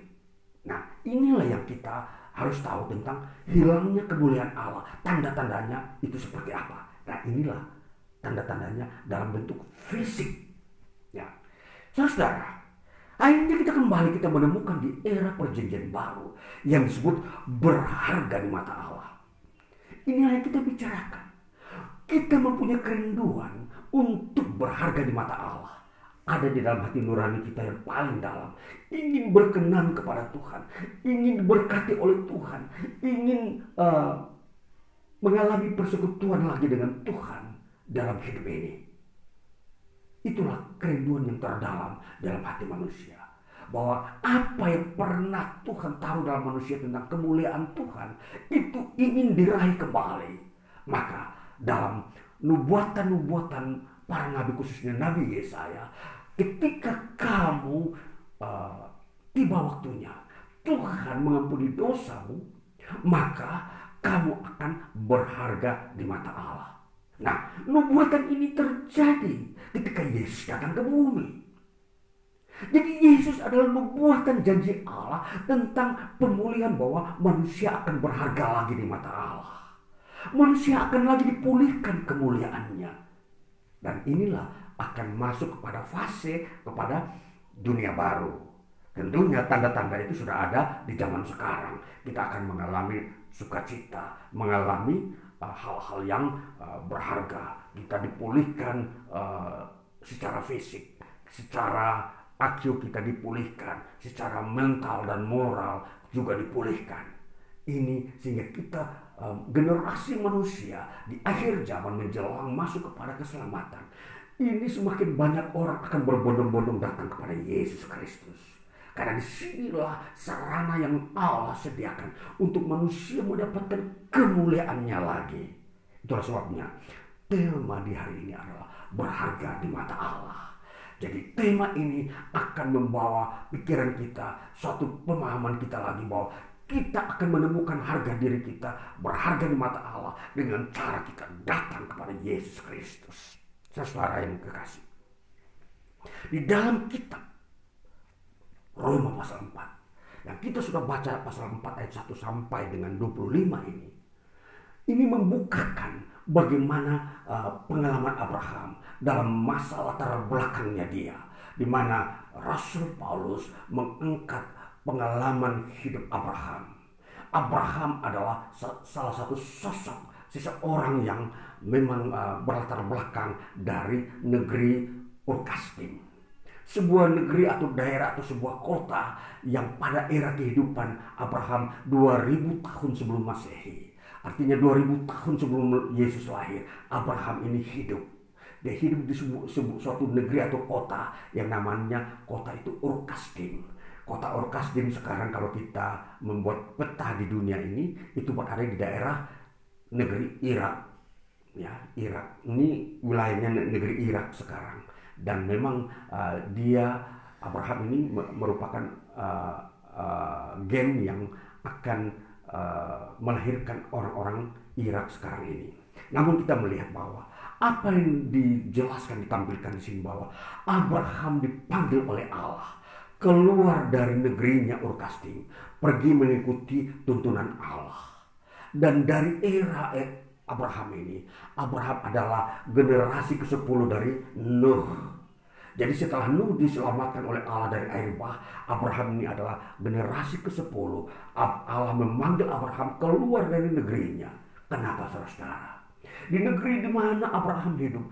Nah, inilah yang kita harus tahu tentang hilangnya kemuliaan Allah. Tanda-tandanya itu seperti apa? Nah, inilah tanda-tandanya dalam bentuk fisik. Ya. Saudara, akhirnya kita kembali kita menemukan di era perjanjian baru yang disebut berharga di mata Allah. Inilah yang kita bicarakan. Kita mempunyai kerinduan untuk berharga di mata Allah. Ada di dalam hati nurani kita yang paling dalam. Ingin berkenan kepada Tuhan. Ingin diberkati oleh Tuhan. Ingin uh, mengalami persekutuan lagi dengan Tuhan dalam hidup ini. Itulah kerinduan yang terdalam dalam hati manusia bahwa apa yang pernah Tuhan taruh dalam manusia tentang kemuliaan Tuhan itu ingin diraih kembali. Maka dalam nubuatan-nubuatan para nabi khususnya Nabi Yesaya, ketika kamu uh, tiba waktunya Tuhan mengampuni dosamu, maka kamu akan berharga di mata Allah. Nah, nubuatan ini terjadi ketika Yesus datang ke bumi. Jadi Yesus adalah nubuatan janji Allah tentang pemulihan bahwa manusia akan berharga lagi di mata Allah. Manusia akan lagi dipulihkan kemuliaannya. Dan inilah akan masuk kepada fase kepada dunia baru. Tentunya tanda-tanda itu sudah ada di zaman sekarang. Kita akan mengalami sukacita, mengalami hal-hal uh, yang uh, berharga. Kita dipulihkan uh, secara fisik, secara IQ kita dipulihkan, secara mental dan moral juga dipulihkan. Ini sehingga kita generasi manusia di akhir zaman menjelang masuk kepada keselamatan. Ini semakin banyak orang akan berbondong-bondong datang kepada Yesus Kristus. Karena di sinilah sarana yang Allah sediakan untuk manusia mendapatkan kemuliaannya lagi. Itulah sebabnya tema di hari ini adalah berharga di mata Allah. Jadi tema ini akan membawa pikiran kita, suatu pemahaman kita lagi bahwa kita akan menemukan harga diri kita berharga di mata Allah dengan cara kita datang kepada Yesus Kristus. Saudara yang kekasih. Di dalam kitab Roma pasal 4 yang kita sudah baca pasal 4 ayat 1 sampai dengan 25 ini. Ini membukakan bagaimana uh, pengalaman Abraham dalam masa latar belakangnya dia, di mana Rasul Paulus mengangkat pengalaman hidup Abraham. Abraham adalah salah satu sosok seseorang yang memang uh, berlatar belakang dari negeri Urkastim. Sebuah negeri atau daerah atau sebuah kota yang pada era kehidupan Abraham 2000 tahun sebelum Masehi Artinya 2000 tahun sebelum Yesus lahir, Abraham ini hidup. Dia hidup di sebu sebu suatu negeri atau kota yang namanya kota itu Urkasdim. Kota Urkasdim sekarang kalau kita membuat peta di dunia ini, itu berada di daerah negeri Irak. Ya, Irak. Ini wilayahnya negeri Irak sekarang. Dan memang uh, dia Abraham ini merupakan uh, uh, gen yang akan uh, melahirkan orang-orang Irak sekarang ini. Namun kita melihat bahwa apa yang dijelaskan ditampilkan di sini bahwa Abraham dipanggil oleh Allah keluar dari negerinya Urkastim, pergi mengikuti tuntunan Allah. Dan dari era Abraham ini, Abraham adalah generasi ke-10 dari Nuh jadi setelah Nuh diselamatkan oleh Allah dari air bah, Abraham ini adalah generasi ke-10. Allah memanggil Abraham keluar dari negerinya. Kenapa saudara? Di negeri di mana Abraham hidup,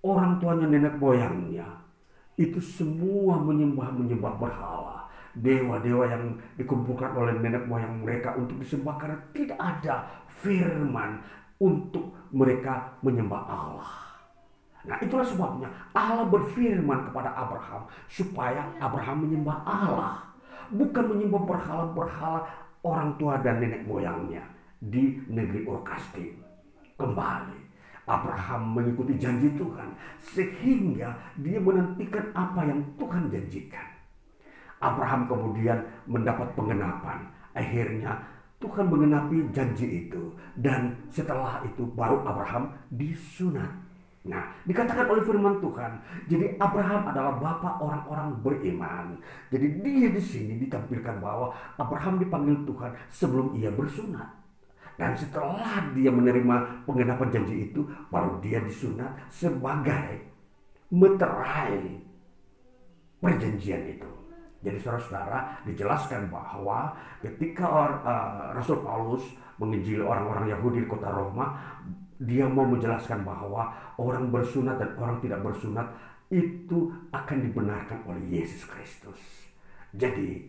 orang tuanya nenek moyangnya itu semua menyembah-menyembah berhala. Dewa-dewa yang dikumpulkan oleh nenek moyang mereka untuk disembah karena tidak ada firman untuk mereka menyembah Allah. Nah itulah sebabnya Allah berfirman kepada Abraham supaya Abraham menyembah Allah. Bukan menyembah berhala-berhala orang tua dan nenek moyangnya di negeri Ur Kembali Abraham mengikuti janji Tuhan sehingga dia menantikan apa yang Tuhan janjikan. Abraham kemudian mendapat pengenapan. Akhirnya Tuhan mengenapi janji itu dan setelah itu baru Abraham disunat. Nah, dikatakan oleh firman Tuhan, jadi Abraham adalah bapak orang-orang beriman. Jadi dia di sini ditampilkan bahwa Abraham dipanggil Tuhan sebelum ia bersunat. Dan setelah dia menerima penggenapan janji itu, baru dia disunat sebagai meterai perjanjian itu. Jadi saudara-saudara dijelaskan bahwa ketika uh, Rasul Paulus menginjili orang-orang Yahudi di kota Roma, dia mau menjelaskan bahwa orang bersunat dan orang tidak bersunat itu akan dibenarkan oleh Yesus Kristus. Jadi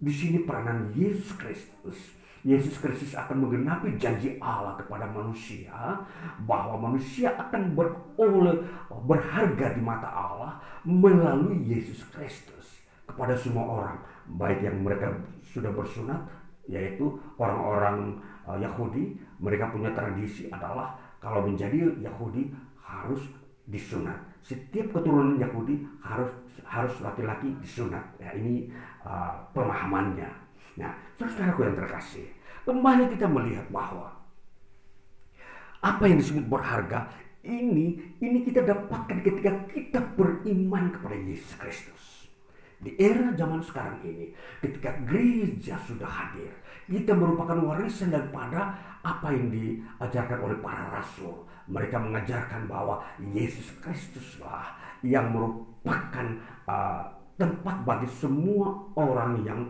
di sini peranan Yesus Kristus Yesus Kristus akan menggenapi janji Allah kepada manusia bahwa manusia akan beroleh berharga di mata Allah melalui Yesus Kristus kepada semua orang. Baik yang mereka sudah bersunat yaitu orang-orang uh, Yahudi mereka punya tradisi adalah kalau menjadi Yahudi harus disunat. Setiap keturunan Yahudi harus harus laki-laki disunat. Ya ini uh, pemahamannya. Nah, saudaraku yang terkasih, kembali kita melihat bahwa apa yang disebut berharga ini ini kita dapatkan ketika kita beriman kepada Yesus Kristus. Di era zaman sekarang ini, ketika gereja sudah hadir, kita merupakan warisan daripada apa yang diajarkan oleh para rasul. Mereka mengajarkan bahwa Yesus Kristuslah yang merupakan uh, tempat bagi semua orang yang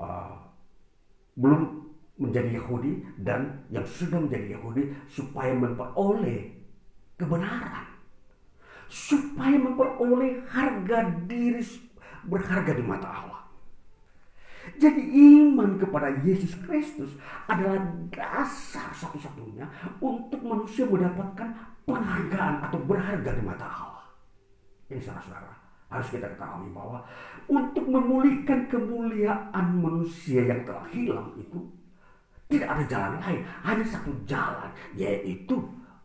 uh, belum menjadi Yahudi dan yang sudah menjadi Yahudi supaya memperoleh kebenaran supaya memperoleh harga diri berharga di mata Allah. Jadi iman kepada Yesus Kristus adalah dasar satu-satunya untuk manusia mendapatkan penghargaan atau berharga di mata Allah. Ini saudara-saudara harus kita ketahui bahwa untuk memulihkan kemuliaan manusia yang telah hilang itu tidak ada jalan lain, hanya satu jalan yaitu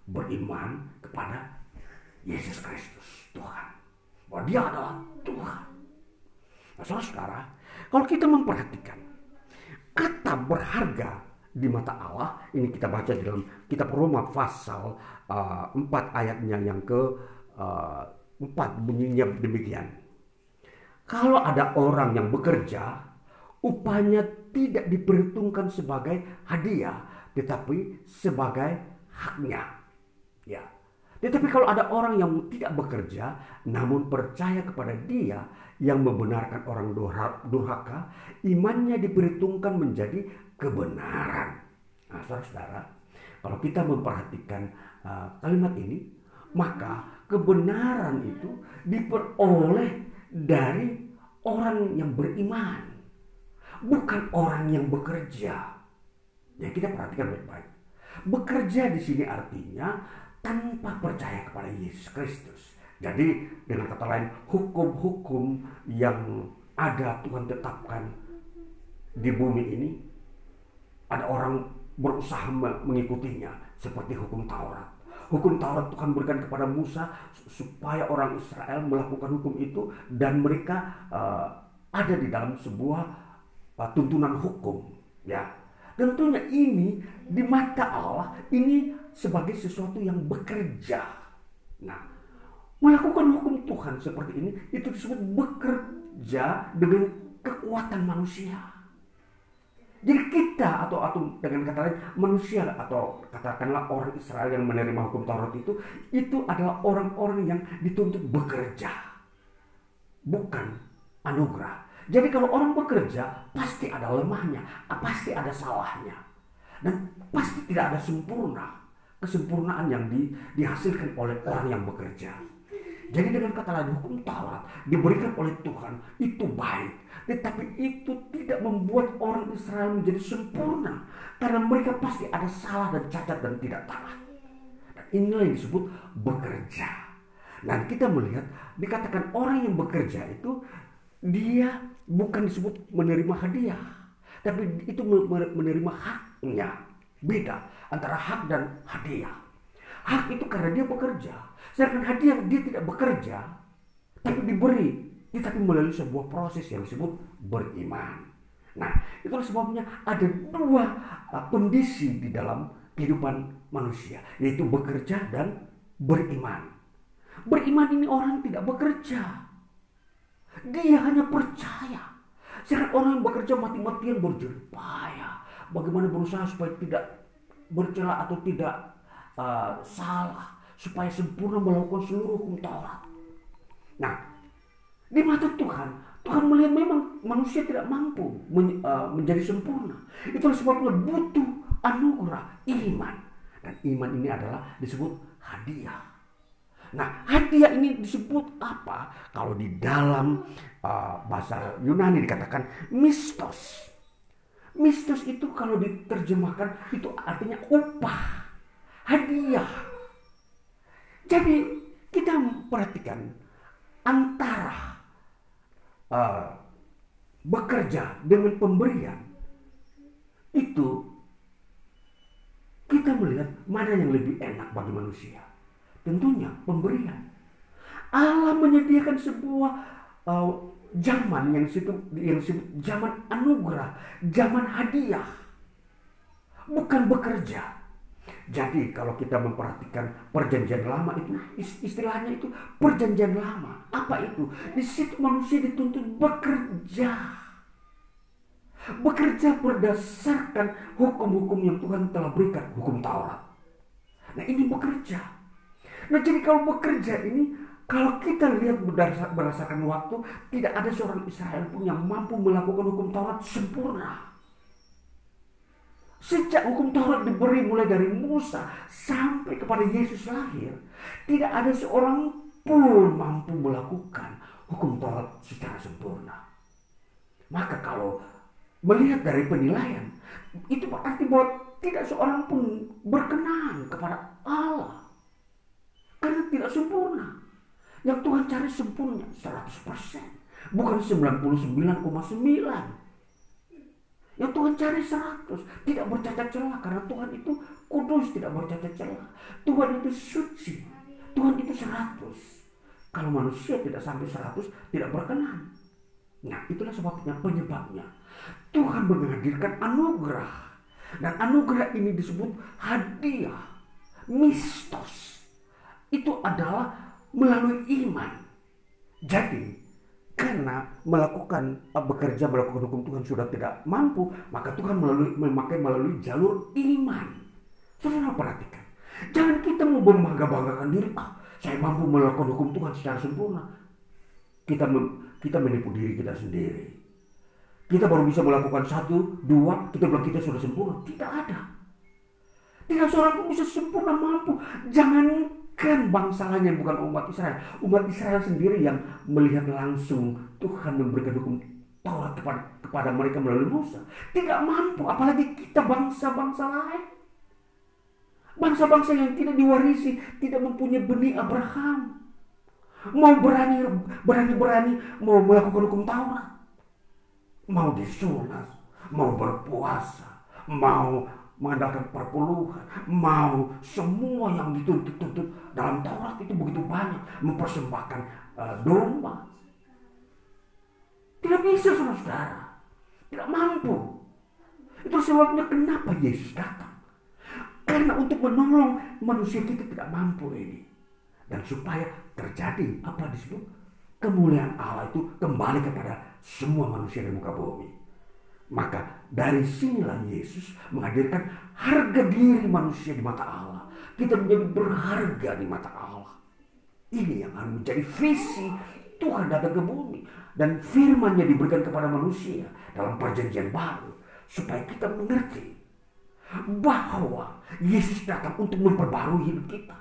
beriman kepada Yesus Kristus Tuhan. Bahwa dia adalah Tuhan. Nah, saudara, kalau kita memperhatikan kata berharga di mata Allah, ini kita baca di dalam kitab Roma pasal uh, 4 ayatnya yang ke uh, Empat bunyinya demikian. Kalau ada orang yang bekerja, upahnya tidak diperhitungkan sebagai hadiah, tetapi sebagai haknya. Ya. Tetapi kalau ada orang yang tidak bekerja, namun percaya kepada dia yang membenarkan orang durhaka, imannya diperhitungkan menjadi kebenaran. Nah, saudara-saudara, kalau kita memperhatikan uh, kalimat ini, maka kebenaran itu diperoleh dari orang yang beriman, bukan orang yang bekerja. Ya kita perhatikan baik-baik. Bekerja di sini artinya tanpa percaya kepada Yesus Kristus. Jadi dengan kata lain hukum-hukum yang ada Tuhan tetapkan di bumi ini ada orang berusaha mengikutinya seperti hukum Taurat. Hukum Taurat Tuhan berikan kepada Musa supaya orang Israel melakukan hukum itu dan mereka uh, ada di dalam sebuah uh, tuntunan hukum ya. Tentunya ini di mata Allah ini sebagai sesuatu yang bekerja. Nah melakukan hukum Tuhan seperti ini itu disebut bekerja dengan kekuatan manusia jadi kita atau atau dengan kata lain manusia atau katakanlah orang Israel yang menerima hukum Taurat itu itu adalah orang-orang yang dituntut bekerja. Bukan anugerah. Jadi kalau orang bekerja pasti ada lemahnya, pasti ada salahnya. Dan pasti tidak ada sempurna. Kesempurnaan yang di, dihasilkan oleh orang yang bekerja. Jadi dengan kata lain hukum Taurat diberikan oleh Tuhan itu baik. Tetapi itu tidak membuat orang Israel menjadi sempurna. Karena mereka pasti ada salah dan cacat dan tidak taat. Dan inilah yang disebut bekerja. Dan kita melihat dikatakan orang yang bekerja itu dia bukan disebut menerima hadiah, tapi itu menerima haknya. Beda antara hak dan hadiah. Hak itu karena dia bekerja, sedangkan hadiah dia tidak bekerja, tapi diberi, tetapi melalui sebuah proses yang disebut beriman. Nah, itulah sebabnya ada dua uh, kondisi di dalam kehidupan manusia, yaitu bekerja dan beriman. Beriman ini orang tidak bekerja. Dia hanya percaya. Sedangkan orang yang bekerja mati-matian berjerih payah. Bagaimana berusaha supaya tidak bercela atau tidak uh, salah. Supaya sempurna melakukan seluruh hukum Taurat. Nah, di mata Tuhan, Tuhan melihat memang manusia tidak mampu men, uh, menjadi sempurna. Itulah sebabnya butuh anugerah iman. Dan iman ini adalah disebut hadiah. Nah, hadiah ini disebut apa? Kalau di dalam uh, bahasa Yunani dikatakan mistos. Mistos itu kalau diterjemahkan itu artinya upah, hadiah. Jadi kita perhatikan antara uh, bekerja dengan pemberian itu kita melihat mana yang lebih enak bagi manusia. Tentunya pemberian. Allah menyediakan sebuah uh, zaman yang situ yang disebut zaman anugerah, zaman hadiah. Bukan bekerja. Jadi kalau kita memperhatikan perjanjian lama itu istilahnya itu perjanjian lama. Apa itu? Di situ manusia dituntut bekerja. Bekerja berdasarkan hukum-hukum yang Tuhan telah berikan, hukum Taurat. Nah ini bekerja. Nah jadi kalau bekerja ini kalau kita lihat berdasarkan waktu tidak ada seorang Israel pun yang mampu melakukan hukum Taurat sempurna. Sejak hukum Taurat diberi mulai dari Musa sampai kepada Yesus lahir, tidak ada seorang pun mampu melakukan hukum Taurat secara sempurna. Maka kalau melihat dari penilaian, itu berarti bahwa tidak seorang pun berkenan kepada Allah. Karena tidak sempurna. Yang Tuhan cari sempurna 100%. Bukan 99,9. Yang Tuhan cari 100. Tidak bercacat celah. Karena Tuhan itu kudus tidak bercacat celah. Tuhan itu suci. Tuhan itu 100. Kalau manusia tidak sampai 100 tidak berkenan. Nah itulah sebabnya penyebabnya. Tuhan menghadirkan anugerah. Dan anugerah ini disebut hadiah. Mistos itu adalah melalui iman. Jadi karena melakukan uh, bekerja melakukan hukum Tuhan sudah tidak mampu, maka Tuhan melalui memakai melalui jalur iman. Saudara perhatikan, jangan kita mau membangga-banggakan diri, ah saya mampu melakukan hukum Tuhan secara sempurna. Kita kita menipu diri kita sendiri. Kita baru bisa melakukan satu, dua, kita bilang kita sudah sempurna. Tidak ada. Tidak seorang pun bisa sempurna mampu. Jangan Kan bangsa lain yang bukan umat Israel. Umat Israel sendiri yang melihat langsung Tuhan memberikan hukum Taurat kepada, kepada mereka melalui Musa. Tidak mampu, apalagi kita bangsa-bangsa lain. Bangsa-bangsa yang tidak diwarisi, tidak mempunyai benih Abraham. Mau berani, berani-berani mau melakukan hukum Taurat. Mau disunat, mau berpuasa, mau mengandalkan perpuluhan, mau semua yang dituntut-tuntut dalam Taurat itu begitu banyak mempersembahkan uh, domba. Tidak bisa saudara-saudara, tidak mampu. Itu sebabnya kenapa Yesus datang. Karena untuk menolong manusia kita tidak mampu ini. Dan supaya terjadi apa disebut kemuliaan Allah itu kembali kepada semua manusia di muka bumi. Maka dari sinilah Yesus menghadirkan harga diri manusia di mata Allah. Kita menjadi berharga di mata Allah. Ini yang harus menjadi visi Tuhan datang ke bumi. Dan firmannya diberikan kepada manusia dalam perjanjian baru. Supaya kita mengerti bahwa Yesus datang untuk memperbarui hidup kita.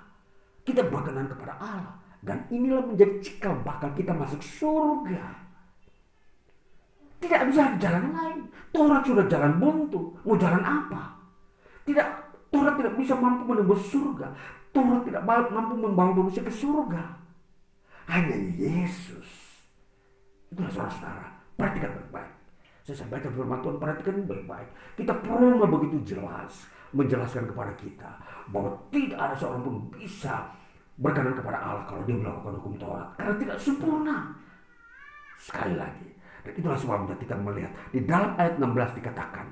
Kita berkenan kepada Allah. Dan inilah menjadi cikal bakal kita masuk surga. Tidak bisa ada jalan lain. Taurat sudah jalan buntu. Mau jalan apa? Tidak, Taurat tidak bisa mampu menembus surga. Taurat tidak mampu membawa manusia ke surga. hanya Yesus. Itulah saudara-saudara, perhatikan baik-baik. Saya sampaikan firman Tuhan, perhatikan baik-baik. Kita perlu begitu jelas menjelaskan kepada kita bahwa tidak ada seorang pun bisa berkenan kepada Allah kalau dia melakukan hukum Taurat karena tidak sempurna. Sekali lagi, itulah sebabnya kita melihat. Di dalam ayat 16 dikatakan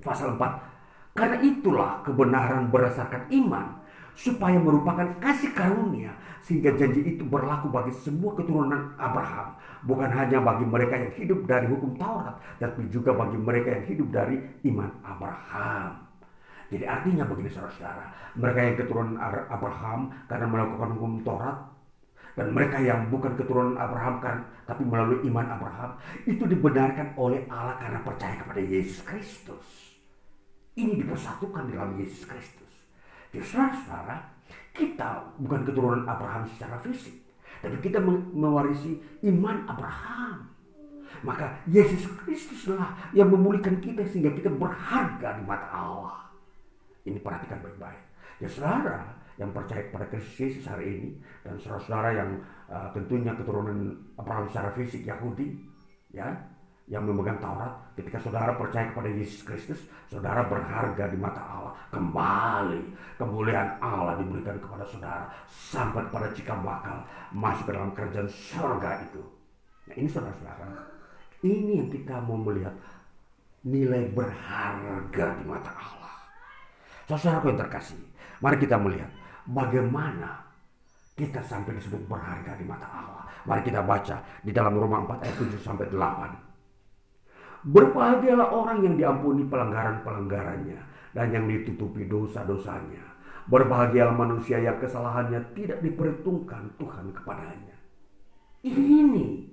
pasal 4 karena itulah kebenaran berdasarkan iman supaya merupakan kasih karunia sehingga janji itu berlaku bagi semua keturunan Abraham bukan hanya bagi mereka yang hidup dari hukum Taurat tapi juga bagi mereka yang hidup dari iman Abraham. Jadi artinya begini saudara-saudara mereka yang keturunan Abraham karena melakukan hukum Taurat dan mereka yang bukan keturunan Abraham kan tapi melalui iman Abraham itu dibenarkan oleh Allah karena percaya kepada Yesus Kristus ini dipersatukan dalam Yesus Kristus jadi saudara, kita bukan keturunan Abraham secara fisik. Tapi kita mewarisi iman Abraham. Maka Yesus Kristuslah yang memulihkan kita sehingga kita berharga di mata Allah. Ini perhatikan baik-baik. Ya saudara yang percaya kepada Kristus Yesus hari ini dan saudara-saudara yang uh, tentunya keturunan Abraham secara fisik Yahudi, ya yang memegang Taurat, ketika saudara percaya kepada Yesus Kristus, saudara berharga di mata Allah. Kembali kemuliaan Allah diberikan kepada saudara sampai kepada cikal bakal masuk ke dalam kerajaan surga itu. Nah ini saudara-saudara, ini yang kita mau melihat nilai berharga di mata Allah. Saudara yang terkasih, mari kita melihat bagaimana kita sampai disebut berharga di mata Allah. Mari kita baca di dalam Roma 4 ayat 7 sampai 8. Berbahagialah orang yang diampuni pelanggaran-pelanggarannya dan yang ditutupi dosa-dosanya. Berbahagialah manusia yang kesalahannya tidak diperhitungkan Tuhan kepadanya. Ini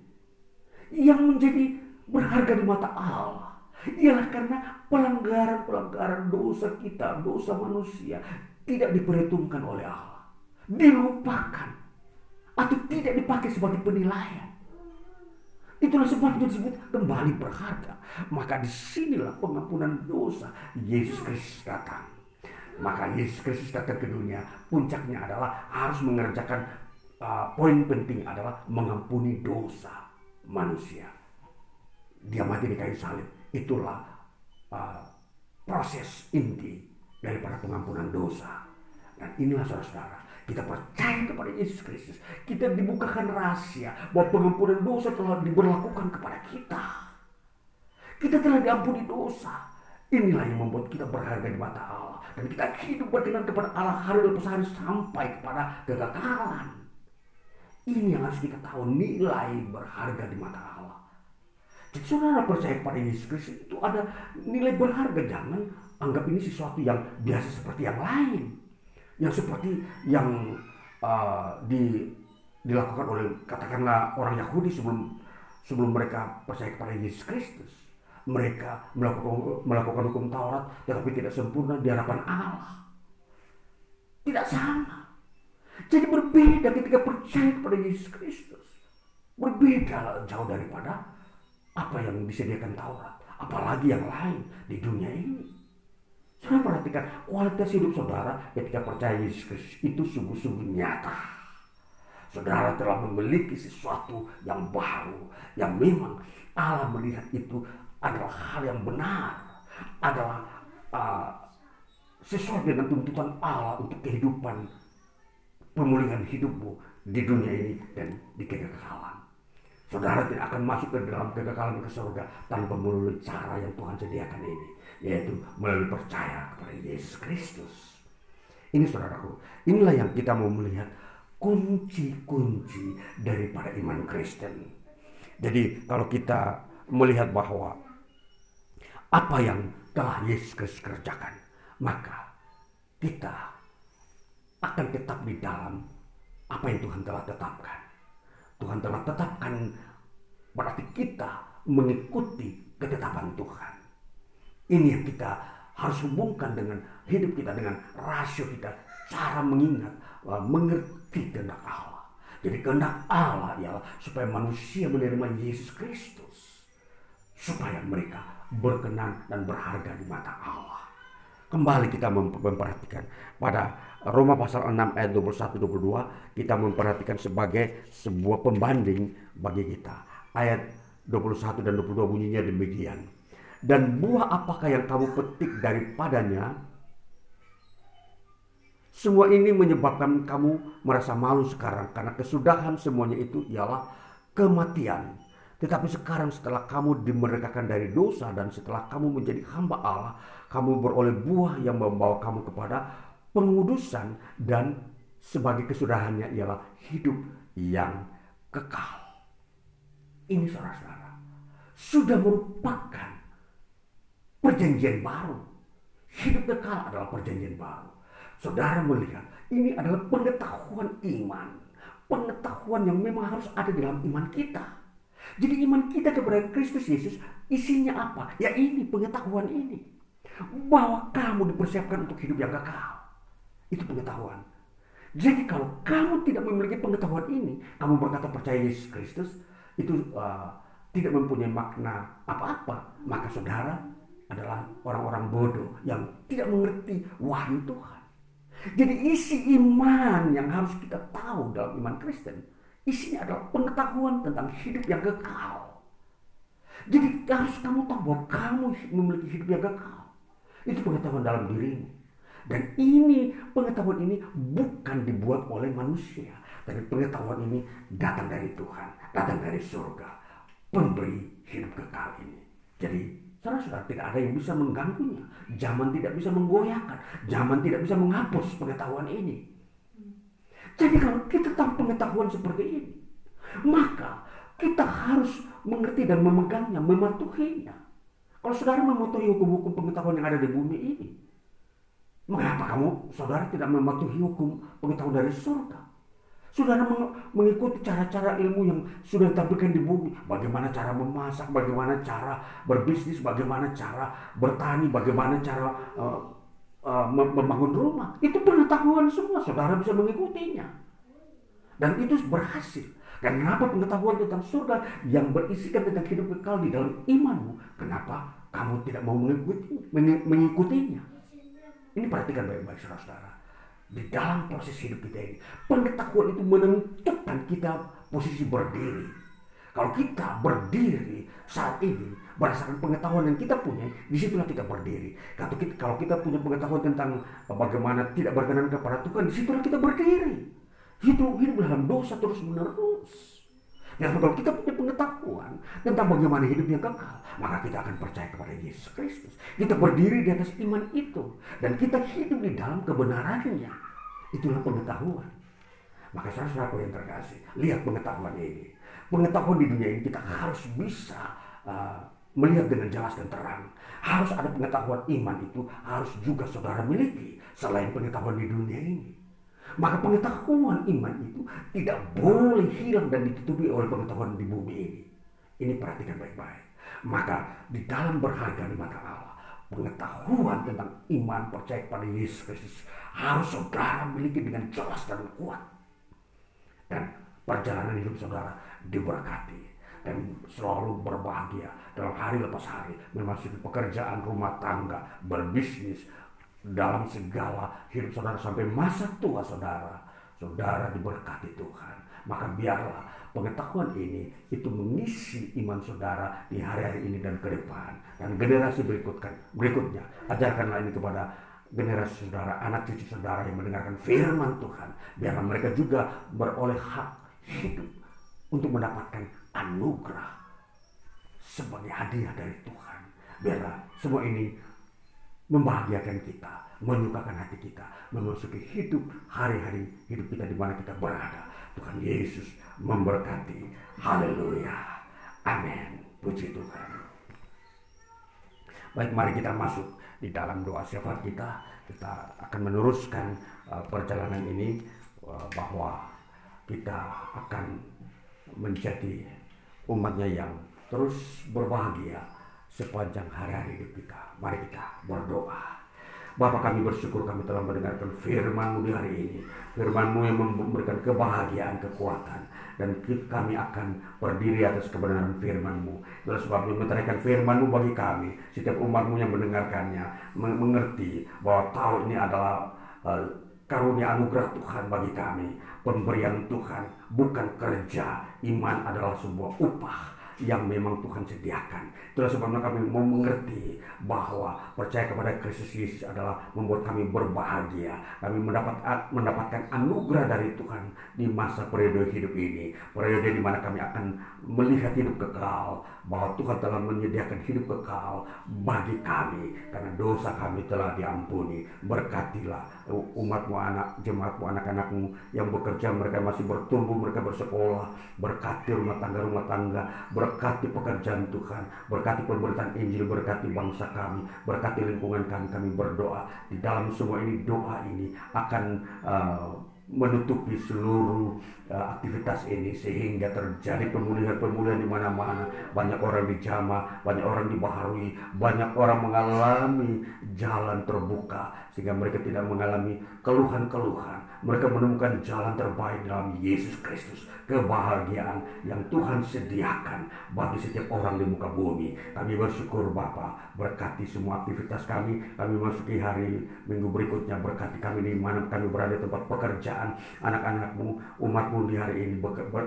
yang menjadi berharga di mata Allah. Ialah karena pelanggaran-pelanggaran dosa kita, dosa manusia tidak diperhitungkan oleh Allah. Dilupakan atau tidak dipakai sebagai penilaian. Itulah sebabnya disebut kembali berharga. Maka di sinilah pengampunan dosa Yesus Kristus datang. Maka Yesus Kristus datang ke dunia. Puncaknya adalah harus mengerjakan uh, poin penting adalah mengampuni dosa manusia. Dia mati di kayu salib. Itulah uh, proses inti daripada pengampunan dosa. Dan inilah saudara-saudara kita percaya kepada Yesus Kristus. Kita dibukakan rahasia bahwa pengampunan dosa telah diberlakukan kepada kita. Kita telah diampuni dosa. Inilah yang membuat kita berharga di mata Allah. Dan kita hidup berkenan kepada Allah hari lepas hari sampai kepada kekekalan. Ini yang harus kita tahu nilai berharga di mata Allah. Jadi saudara percaya kepada Yesus Kristus itu ada nilai berharga. Jangan anggap ini sesuatu yang biasa seperti yang lain yang seperti yang uh, di, dilakukan oleh katakanlah orang Yahudi sebelum sebelum mereka percaya kepada Yesus Kristus. Mereka melakukan melakukan hukum Taurat tetapi tidak sempurna di hadapan Allah. Tidak sama. Jadi berbeda ketika percaya kepada Yesus Kristus. Berbeda jauh daripada apa yang disediakan Taurat. Apalagi yang lain di dunia ini. Saudara perhatikan kualitas hidup saudara ketika percaya Yesus Kristus itu sungguh-sungguh nyata. Saudara telah memiliki sesuatu yang baru yang memang Allah melihat itu adalah hal yang benar, adalah uh, sesuai dengan tuntutan Allah untuk kehidupan pemulihan hidupmu di dunia ini dan di kekekalan. Saudara tidak akan masuk ke dalam kekekalan ke surga tanpa melalui cara yang Tuhan sediakan ini yaitu melalui percaya kepada Yesus Kristus. Ini saudaraku, inilah yang kita mau melihat kunci-kunci daripada iman Kristen. Jadi kalau kita melihat bahwa apa yang telah Yesus Kristus kerjakan, maka kita akan tetap di dalam apa yang Tuhan telah tetapkan. Tuhan telah tetapkan berarti kita mengikuti ketetapan Tuhan. Ini yang kita harus hubungkan dengan hidup kita, dengan rasio kita, cara mengingat, mengerti kehendak Allah. Jadi kehendak Allah ialah supaya manusia menerima Yesus Kristus. Supaya mereka berkenan dan berharga di mata Allah. Kembali kita memperhatikan pada Roma pasal 6 ayat 21 22 kita memperhatikan sebagai sebuah pembanding bagi kita. Ayat 21 dan 22 bunyinya demikian. Dan buah apakah yang kamu petik daripadanya? Semua ini menyebabkan kamu merasa malu sekarang karena kesudahan semuanya itu ialah kematian. Tetapi sekarang setelah kamu dimerdekakan dari dosa dan setelah kamu menjadi hamba Allah, kamu beroleh buah yang membawa kamu kepada pengudusan dan sebagai kesudahannya ialah hidup yang kekal. Ini saudara-saudara sudah merupakan perjanjian baru. Hidup kekal adalah perjanjian baru. Saudara melihat ini adalah pengetahuan iman. Pengetahuan yang memang harus ada dalam iman kita. Jadi iman kita kepada Kristus Yesus isinya apa? Ya ini pengetahuan ini. Bahwa kamu dipersiapkan untuk hidup yang kekal. Itu pengetahuan. Jadi kalau kamu tidak memiliki pengetahuan ini, kamu berkata percaya Yesus Kristus, itu uh, tidak mempunyai makna apa-apa. Maka saudara adalah orang-orang bodoh yang tidak mengerti wahyu Tuhan. Jadi isi iman yang harus kita tahu dalam iman Kristen Isinya adalah pengetahuan tentang hidup yang kekal. Jadi harus kamu tahu bahwa kamu memiliki hidup yang kekal. Itu pengetahuan dalam dirimu. Dan ini pengetahuan ini bukan dibuat oleh manusia. Tapi pengetahuan ini datang dari Tuhan. Datang dari surga. Pemberi hidup kekal ini. Jadi saudara-saudara tidak ada yang bisa mengganggunya. Zaman tidak bisa menggoyahkan. Zaman tidak bisa menghapus pengetahuan ini. Jadi kalau kita tahu pengetahuan seperti ini, maka kita harus mengerti dan memegangnya, mematuhinya. Kalau saudara mematuhi hukum-hukum pengetahuan yang ada di bumi ini, mengapa kamu, saudara, tidak mematuhi hukum pengetahuan dari surga? Saudara mengikuti cara-cara ilmu yang sudah ditampilkan di bumi. Bagaimana cara memasak, bagaimana cara berbisnis, bagaimana cara bertani, bagaimana cara uh, uh, membangun rumah. Itu pengetahuan semua, saudara bisa mengikutinya. Dan itu berhasil. Kenapa pengetahuan tentang surga yang berisikan tentang hidup kekal di dalam imanmu? Kenapa kamu tidak mau mengikuti, mengikutinya? Ini perhatikan baik-baik saudara-saudara. Di dalam proses hidup kita ini, pengetahuan itu menentukan kita posisi berdiri. Kalau kita berdiri saat ini, berdasarkan pengetahuan yang kita punya, di situlah kita berdiri. Kalau kita, kalau kita punya pengetahuan tentang bagaimana tidak berkenan kepada Tuhan, di situlah kita berdiri. Hidup hidup dalam dosa terus menerus. Dan kalau kita punya pengetahuan tentang bagaimana hidup yang kekal, maka kita akan percaya kepada Yesus Kristus. Kita berdiri di atas iman itu. Dan kita hidup di dalam kebenarannya. Itulah pengetahuan. Maka saudara-saudara yang terkasih, lihat pengetahuan ini. Pengetahuan di dunia ini kita harus bisa uh, melihat dengan jelas dan terang. Harus ada pengetahuan iman itu harus juga saudara miliki selain pengetahuan di dunia ini. Maka pengetahuan iman itu tidak boleh hilang dan ditutupi oleh pengetahuan di bumi ini. Ini perhatikan baik-baik. Maka di dalam berharga di mata Allah, pengetahuan tentang iman percaya kepada Yesus Kristus harus saudara miliki dengan jelas dan kuat. Dan perjalanan hidup saudara diberkati dan selalu berbahagia dalam hari lepas hari memasuki pekerjaan rumah tangga berbisnis dalam segala hidup saudara sampai masa tua saudara saudara diberkati Tuhan. Maka biarlah pengetahuan ini itu mengisi iman saudara di hari-hari ini dan ke depan. Dan generasi berikutkan berikutnya ajarkanlah ini kepada generasi saudara anak cucu saudara yang mendengarkan firman Tuhan. Biarlah mereka juga beroleh hak hidup untuk mendapatkan anugerah sebagai hadiah dari Tuhan. Biarlah semua ini membahagiakan kita, menyukakan hati kita, memasuki hidup hari-hari hidup kita di mana kita berada. Tuhan Yesus memberkati. Haleluya. Amin. Puji Tuhan. Baik, mari kita masuk di dalam doa syafaat kita. Kita akan meneruskan uh, perjalanan ini uh, bahwa kita akan menjadi umatnya yang terus berbahagia sepanjang hari-hari hidup kita. Mari kita berdoa. Bapak kami bersyukur kami telah mendengarkan firman-Mu di hari ini. Firman-Mu yang memberikan kebahagiaan, kekuatan. Dan kami akan berdiri atas kebenaran firman-Mu. Itulah sebabnya meteraikan firman-Mu bagi kami. Setiap umat-Mu yang mendengarkannya. Mengerti bahwa tahu ini adalah uh, karunia anugerah Tuhan bagi kami. Pemberian Tuhan bukan kerja. Iman adalah sebuah upah yang memang Tuhan sediakan. Itulah sebabnya kami mau mengerti bahwa percaya kepada Kristus Yesus adalah membuat kami berbahagia. Kami mendapat mendapatkan anugerah dari Tuhan di masa periode hidup ini. Periode di mana kami akan melihat hidup kekal. Bahwa Tuhan telah menyediakan hidup kekal bagi kami. Karena dosa kami telah diampuni. Berkatilah umatmu anak, jemaatmu anak-anakmu yang bekerja. Mereka masih bertumbuh, mereka bersekolah. Berkati rumah tangga-rumah tangga. Berkati pekerjaan Tuhan. Berkati pemberitaan Injil. Berkati bangsa kami. Berkati lingkungan kami. Kami berdoa. Di dalam semua ini doa ini akan uh, menutupi seluruh uh, aktivitas ini sehingga terjadi pemulihan-pemulihan di mana-mana. Banyak orang dijamah, banyak orang dibaharui, banyak orang mengalami jalan terbuka sehingga mereka tidak mengalami keluhan-keluhan. Mereka menemukan jalan terbaik dalam Yesus Kristus, kebahagiaan yang Tuhan sediakan bagi setiap orang di muka bumi. Kami bersyukur Bapa, berkati semua aktivitas kami. Kami masuki hari minggu berikutnya, berkati kami di mana kami berada tempat pekerjaan. Anak-anakmu, umatmu di hari ini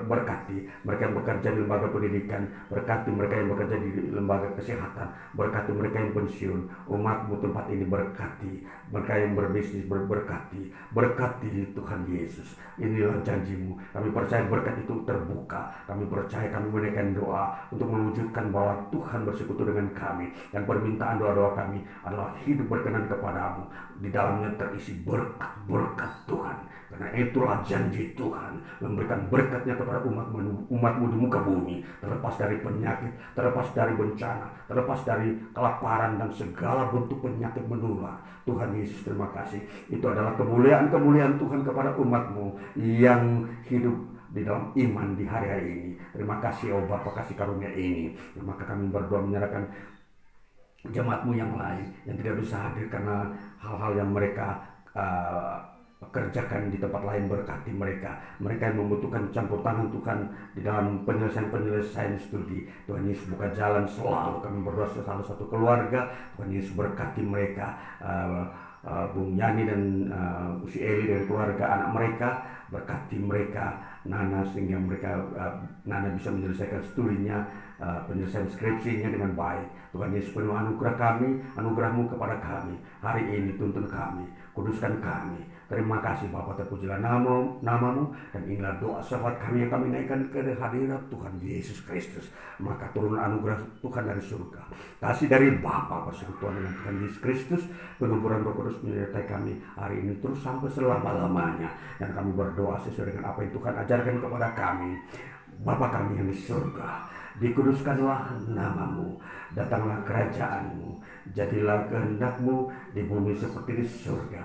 berkati. Mereka yang bekerja di lembaga pendidikan, berkati mereka yang bekerja di lembaga kesehatan, berkati mereka yang pensiun, umatmu tempat ini berkati, mereka yang berbisnis berkati, berkati Tuhan Yesus. Inilah janjimu. Kami percaya berkat itu terbuka. Kami percaya kami menaikkan doa untuk mewujudkan bahwa Tuhan bersekutu dengan kami dan permintaan doa-doa kami adalah hidup berkenan kepadamu. Di dalamnya terisi berkat-berkat Tuhan karena itulah janji Tuhan memberikan berkatnya kepada umatmu, umatmu di muka bumi. Terlepas dari penyakit, terlepas dari bencana, terlepas dari kelaparan dan segala bentuk penyakit menular. Tuhan Yesus terima kasih. Itu adalah kemuliaan-kemuliaan Tuhan kepada umatmu yang hidup di dalam iman di hari-hari ini. Terima kasih oh Bapa kasih karunia ini. Maka kami berdoa menyerahkan jemaatmu yang lain yang tidak bisa hadir karena hal-hal yang mereka uh, kerjakan di tempat lain berkati mereka. Mereka yang membutuhkan campur tangan Tuhan di dalam penyelesaian-penyelesaian studi. Tuhan Yesus buka jalan selalu kami berdoa salah satu keluarga. Tuhan Yesus berkati mereka uh, uh, Bung Yani dan uh, Usi Eli dan keluarga anak mereka. Berkati mereka Nana sehingga mereka uh, Nana bisa menyelesaikan studinya uh, penyelesaian skripsinya dengan baik. Tuhan Yesus penuh anugerah kami anugerahmu kepada kami. Hari ini tuntun kami kuduskan kami Terima kasih Bapak terpujilah nama, namamu dan inilah doa syafaat kami yang kami naikkan ke hadirat Tuhan Yesus Kristus. Maka turun anugerah Tuhan dari surga. Kasih dari Bapa persekutuan dengan Tuhan Yesus Kristus. Pengemburan Roh Kudus menyertai kami hari ini terus sampai selama-lamanya. Dan kami berdoa sesuai dengan apa yang Tuhan ajarkan kepada kami. Bapa kami yang di surga, dikuduskanlah namamu, datanglah kerajaanmu, jadilah kehendakmu di bumi seperti di surga.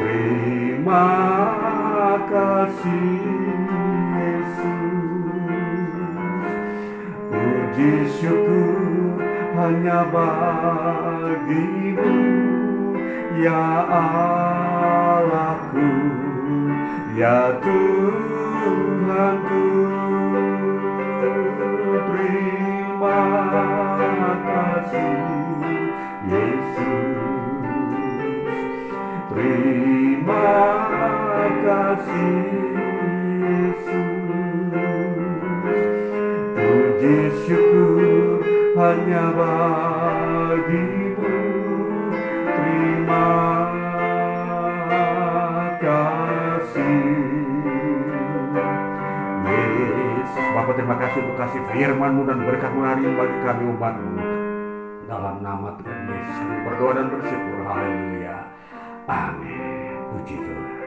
Terima kasih Yesus. Puji syukur hanya bagimu Ya Allahku Ya Tuhanku. Terima kasih Yesus. Terima kasih Yesus Puji syukur hanya bagimu Terima kasih Yesus Bapak terima kasih untuk kasih firmanmu dan berkatmu hari ini bagi kami umatmu Dalam nama Tuhan Yesus berdoa dan bersyukur. Haleluya. Amin. devoured.